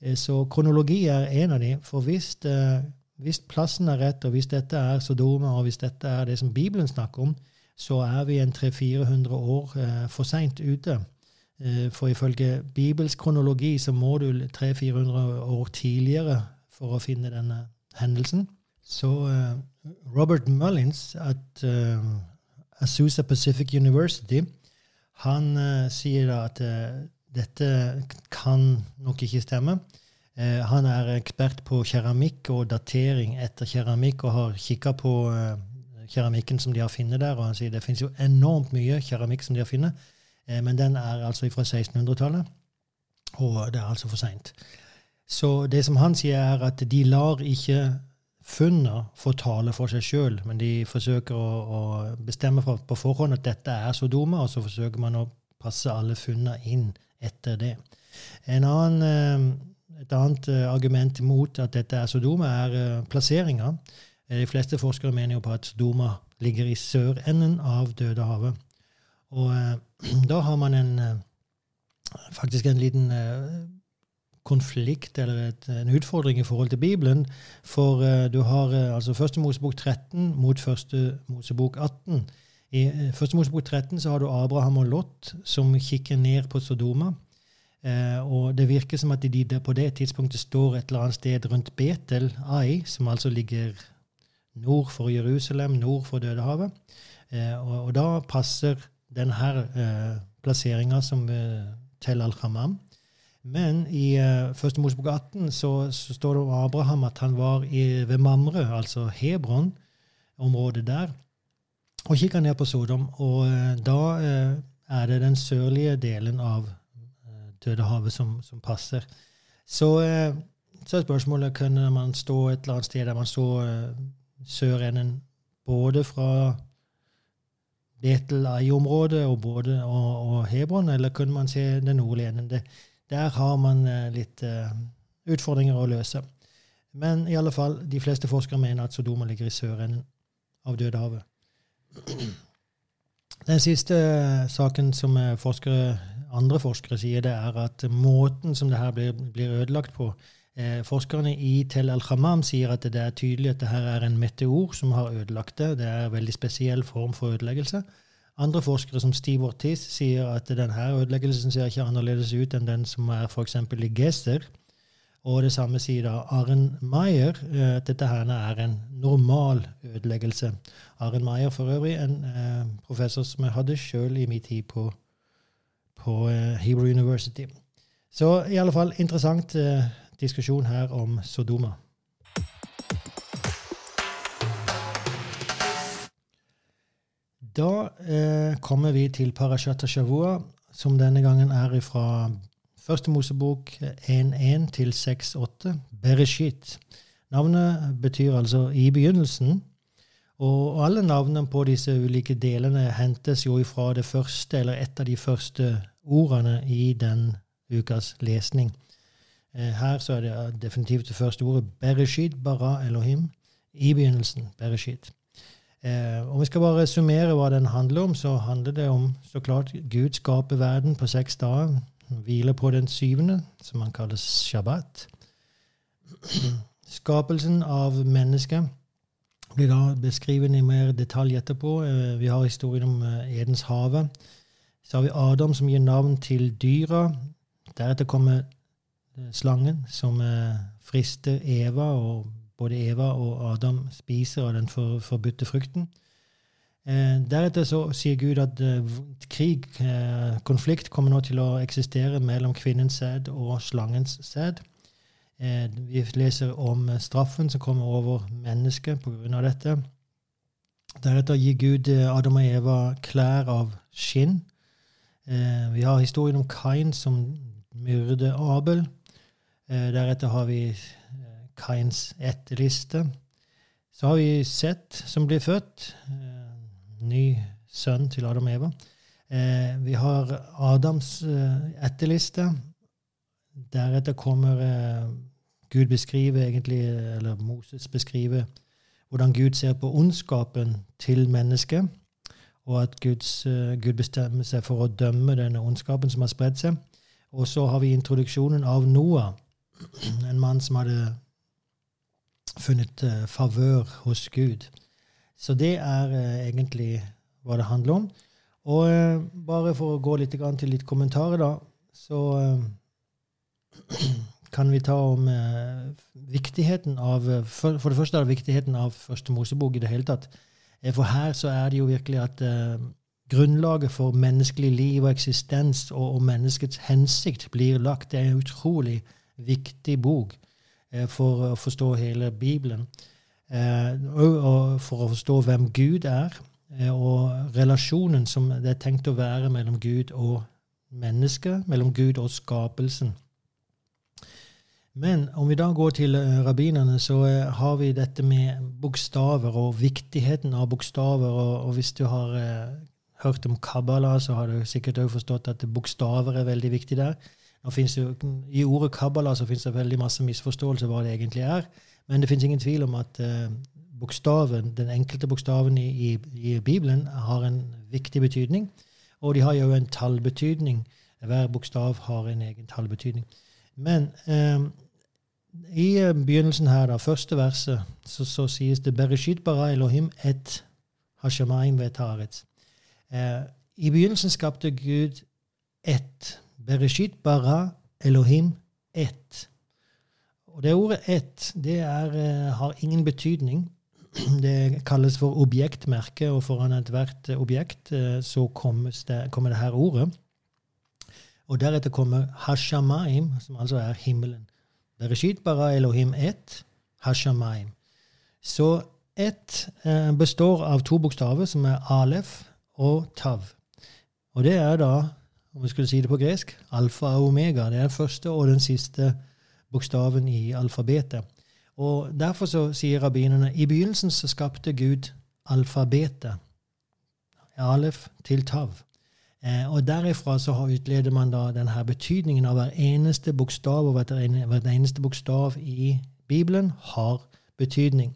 Eh, så kronologi er en av de. For hvis, eh, hvis plassen er rett, og hvis dette er Sodoma, og hvis dette er det som Bibelen snakker om, så er vi en 300-400 år eh, for seint ute. Eh, for ifølge Bibels kronologi så må du 300-400 år tidligere for å finne denne hendelsen. Så eh, Robert Mullins at uh, Azusa Pacific University han uh, sier da at dette kan nok ikke stemme. Han er ekspert på keramikk og datering etter keramikk og har kikka på keramikken som de har funnet der. Og han sier det finnes jo enormt mye keramikk som de har funnet, men den er altså fra 1600-tallet. Og det er altså for seint. Så det som han sier, er at de lar ikke funnene få tale for seg sjøl, men de forsøker å, å bestemme på forhånd at dette er Sodoma, og så forsøker man å passe alle funnene inn etter det. En Annen, eh, et annet eh, argument mot at dette er Sodoma, er uh, plasseringa. De fleste forskere mener jo på at Sodoma ligger i sørenden av Dødehavet. Og da har man en, faktisk en liten konflikt eller et, en utfordring i forhold til Bibelen. For uh, du har uh, altså Første Mosebok 13 mot Første Mosebok 18. I uh, Første Mosebok 13 så har du Abraham og Lot som kikker ned på Sodoma. Og det virker som at de på det tidspunktet står et eller annet sted rundt Betel, Ai, som altså ligger nord for Jerusalem, nord for Dødehavet. Og, og, da passer denne eh, plasseringa som til al-Khamam. Men i uh, Første Mosebok 18 så, så, står det om Abraham at han var i, ved Mamre, altså Hebron-området der, og kikker ned på Sodom. Og da uh, er det den sørlige delen av Dødehavet som, som passer. Så, så er spørsmålet kunne man stå et eller annet sted der man så sørenden både fra Betel-Ai-området og, og, og, Hebron, eller kunne man se den nordlige enden? Der har man eh, litt uh, utfordringer å løse. Men i alle fall, de fleste forskere mener at Sodoma ligger i sørenden av Dødehavet. Den siste eh, saken som forskere, andre forskere sier, det er at måten som det her blir, blir ødelagt på eh, Forskerne i Tel al-Khamam sier at det er tydelig at det her er en meteor som har ødelagt det. Det er en veldig spesiell form for ødeleggelse. Andre forskere, som Steve Ortiz, sier at denne ødeleggelsen ser ikke annerledes ut enn den som er f.eks. i Geser. Og det samme sier da Aren Meyer, eh, at dette her er en normal ødeleggelse. Aren Meyer for øvrig en eh, professor som jeg hadde sjøl i min tid på, på eh, Hebrew University. Så i alle fall interessant eh, diskusjon her om Sodoma. Da eh, kommer vi til Parashat Shavua, som denne gangen er fra Første Mosebok 1.1 til 6.8, Bereshit. Navnet betyr altså 'i begynnelsen'. Og alle navnene på disse ulike delene hentes jo ifra det første, eller et av de første ordene i den ukas lesning. Eh, her så er det definitivt det første ordet, Bereshit, bara Elohim. I begynnelsen, Bereshit. Eh, om vi skal bare summere hva den handler om, så handler det om så klart Gud skaper verden på seks dager. Hviler på den syvende, som han kaller shabbat. Skapelsen av mennesket blir da beskrevet i mer detalj etterpå. Eh, vi har historien om eh, Edens hage. Så har vi Adam som gir navn til dyra. Deretter kommer eh, slangen, som frister Eva og både Eva og Adam spiser av den for, forbudte frukten. Eh, deretter så sier Gud at eh, krig, eh, konflikt, kommer nå til å eksistere mellom kvinnens sæd og slangens sæd. Eh, vi leser om straffen som kommer over mennesket pga. dette. Deretter gir Gud eh, Adam og Eva klær av skinn. Eh, vi har historien om Kain som myrder Abel. deretter har vi Kains etterliste. Så har vi Sett, som blir født. Eh, ny sønn til Adam og Eva. Eh, vi har Adams eh, etterliste. Deretter kommer Gud beskrive egentlig, eller Moses beskrive hvordan Gud ser på ondskapen til mennesket, og at Guds, Gud bestemmer seg for å dømme denne ondskapen som har spredd seg. Og så har vi introduksjonen av Noah, en mann som hadde funnet uh, favør hos Gud. Så det er uh, egentlig hva det handler om. Og bare for å gå litt til litt kommentarer, da, så kan vi ta om viktigheten av for, det første er det viktigheten av Første Mosebok i det hele tatt. For her så er det jo virkelig at grunnlaget for menneskelig liv og eksistens og, og, menneskets hensikt blir lagt. Det er en utrolig viktig bok eh, for å forstå hele Bibelen. Eh, og for å forstå hvem Gud er, eh, og relasjonen som det er tenkt å være mellom Gud og mennesket, mellom Gud og skapelsen. Men om vi da går til eh, rabbinerne, så eh, har vi dette med bokstaver og viktigheten av bokstaver. Og, hvis du har eh, hørt om Kabbala, så har du sikkert òg forstått at bokstaver er veldig viktig der. Jo, I ordet Kabbala så finnes det veldig masse misforståelse hva det egentlig er. Men det finnes ingen tvil om at bokstaven, den enkelte bokstaven i, i, i, Bibelen har en viktig betydning. Og de har jo en tallbetydning. Hver bokstav har en egen tallbetydning. Men i begynnelsen her, da, første verset, så, så sies det Bereshit bara Elohim et hashamayim vetaret. Eh, I begynnelsen skapte Gud ett. Bereshit bara Elohim ett. Og det ordet 'ett' det er, eh, har ingen betydning. Det kalles for objektmerke, og foran ethvert objekt eh, så det, kommer det her ordet. Og deretter kommer Hashamaim, som altså er himmelen. Bereshit bara Elohim ett, Hashamaim. Så ett består av to bokstaver, som er alef og tav. Og det er da, om vi skulle si det på gresk, alfa og omega. Det er den første og den siste bokstaven i alfabetet. Og Derfor så sier rabbinerne i begynnelsen så skapte Gud alfabetet. Alef til tav. Eh, og Derifra så utleder man da denne betydningen av hver eneste bokstav, og hver eneste bokstav i Bibelen har betydning.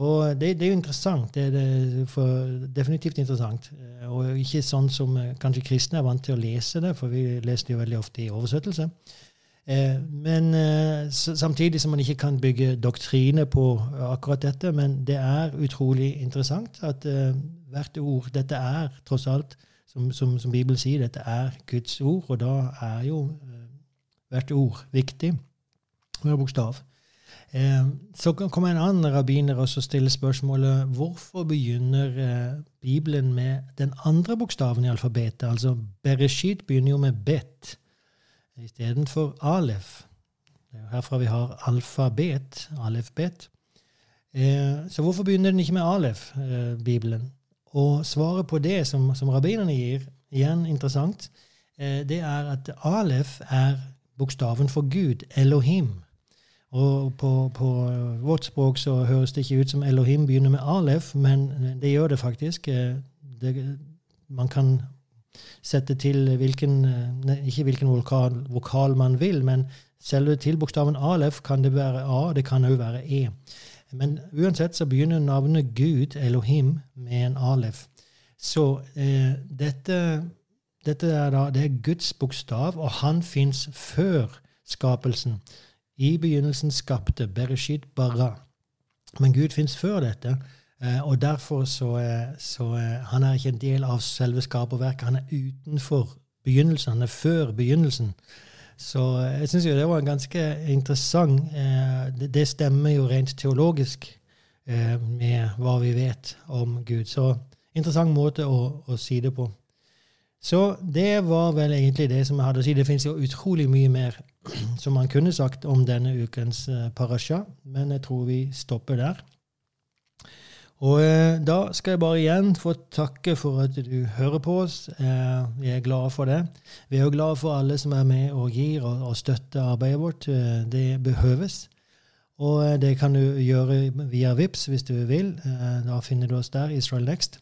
Og det, det, er jo interessant. Det er det definitivt interessant. Eh, og ikke sånn som eh, kanskje kristne er vant til å lese det, for vi leser det jo veldig ofte i oversettelse. Men samtidig som man ikke kan bygge doktrine på akkurat dette. Men det er utrolig interessant at hvert ord Dette er tross alt, som, som, som Bibelen sier, dette er Guds ord, og da er jo hvert ord viktig. Hver bokstav. Eh, så kommer en annen rabbiner og stiller spørsmålet hvorfor begynner eh, Bibelen med den andre bokstaven i alfabetet? Altså Bereshit begynner jo med bet istedenfor alef. Det er jo herfra vi har alfabet, alef-bet. Eh, så hvorfor begynner den ikke med alef, Bibelen? Og svaret på det som, som rabbinerne gir, igjen interessant, det er at alef er bokstaven for Gud, Elohim. Og på, på, vårt språk så høres det ikke ut som Elohim begynner med alef, men det gjør det faktisk. Eh, det, man kan sette til hvilken Ikke hvilken vokal, vokal, man vil, men selve til bokstaven alef kan det være A, det kan òg være E. Men uansett så begynner navnet Gud, Elohim, med en alef. Så eh, dette, dette er da, det er Guds bokstav, og han fins før skapelsen. I begynnelsen skapte Bereshit bara. Men Gud fins før dette. Eh, og derfor så, så Han er ikke en del av selve skaperverket. Han er utenfor begynnelsen. Han er før begynnelsen. Så jeg syns jo det var ganske interessant eh, Det stemmer jo rent teologisk eh, med hva vi vet om Gud. Så interessant måte å, å si det på. Så det var vel egentlig det som jeg hadde å si. Det finnes jo utrolig mye mer som man kunne sagt om denne ukens eh, parasha, men jeg tror vi stopper der. Og eh, da skal jeg bare igjen få takke for at du hører på oss. Eh, vi er glade for det. Vi er jo glade for alle som er med og gir og, og støtter arbeidet vårt. Eh, det behøves. Og eh, det kan du gjøre via VIPS hvis du vil. Eh, da finner du oss der, Israel Next.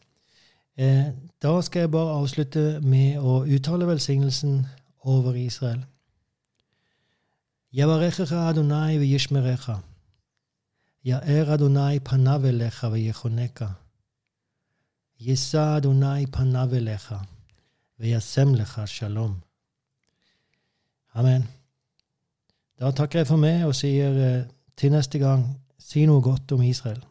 Da skal jeg bare avslutte med å uttale velsignelsen over Israel. Yavarechecha Adonai v'yishmerecha. יאר אדוני פניו אליך ויחונקה. יישא אדוני פניו אליך וישם לך שלום. Amen. Da takker jeg for meg og sier eh, til neste gang, si noe godt om Israel.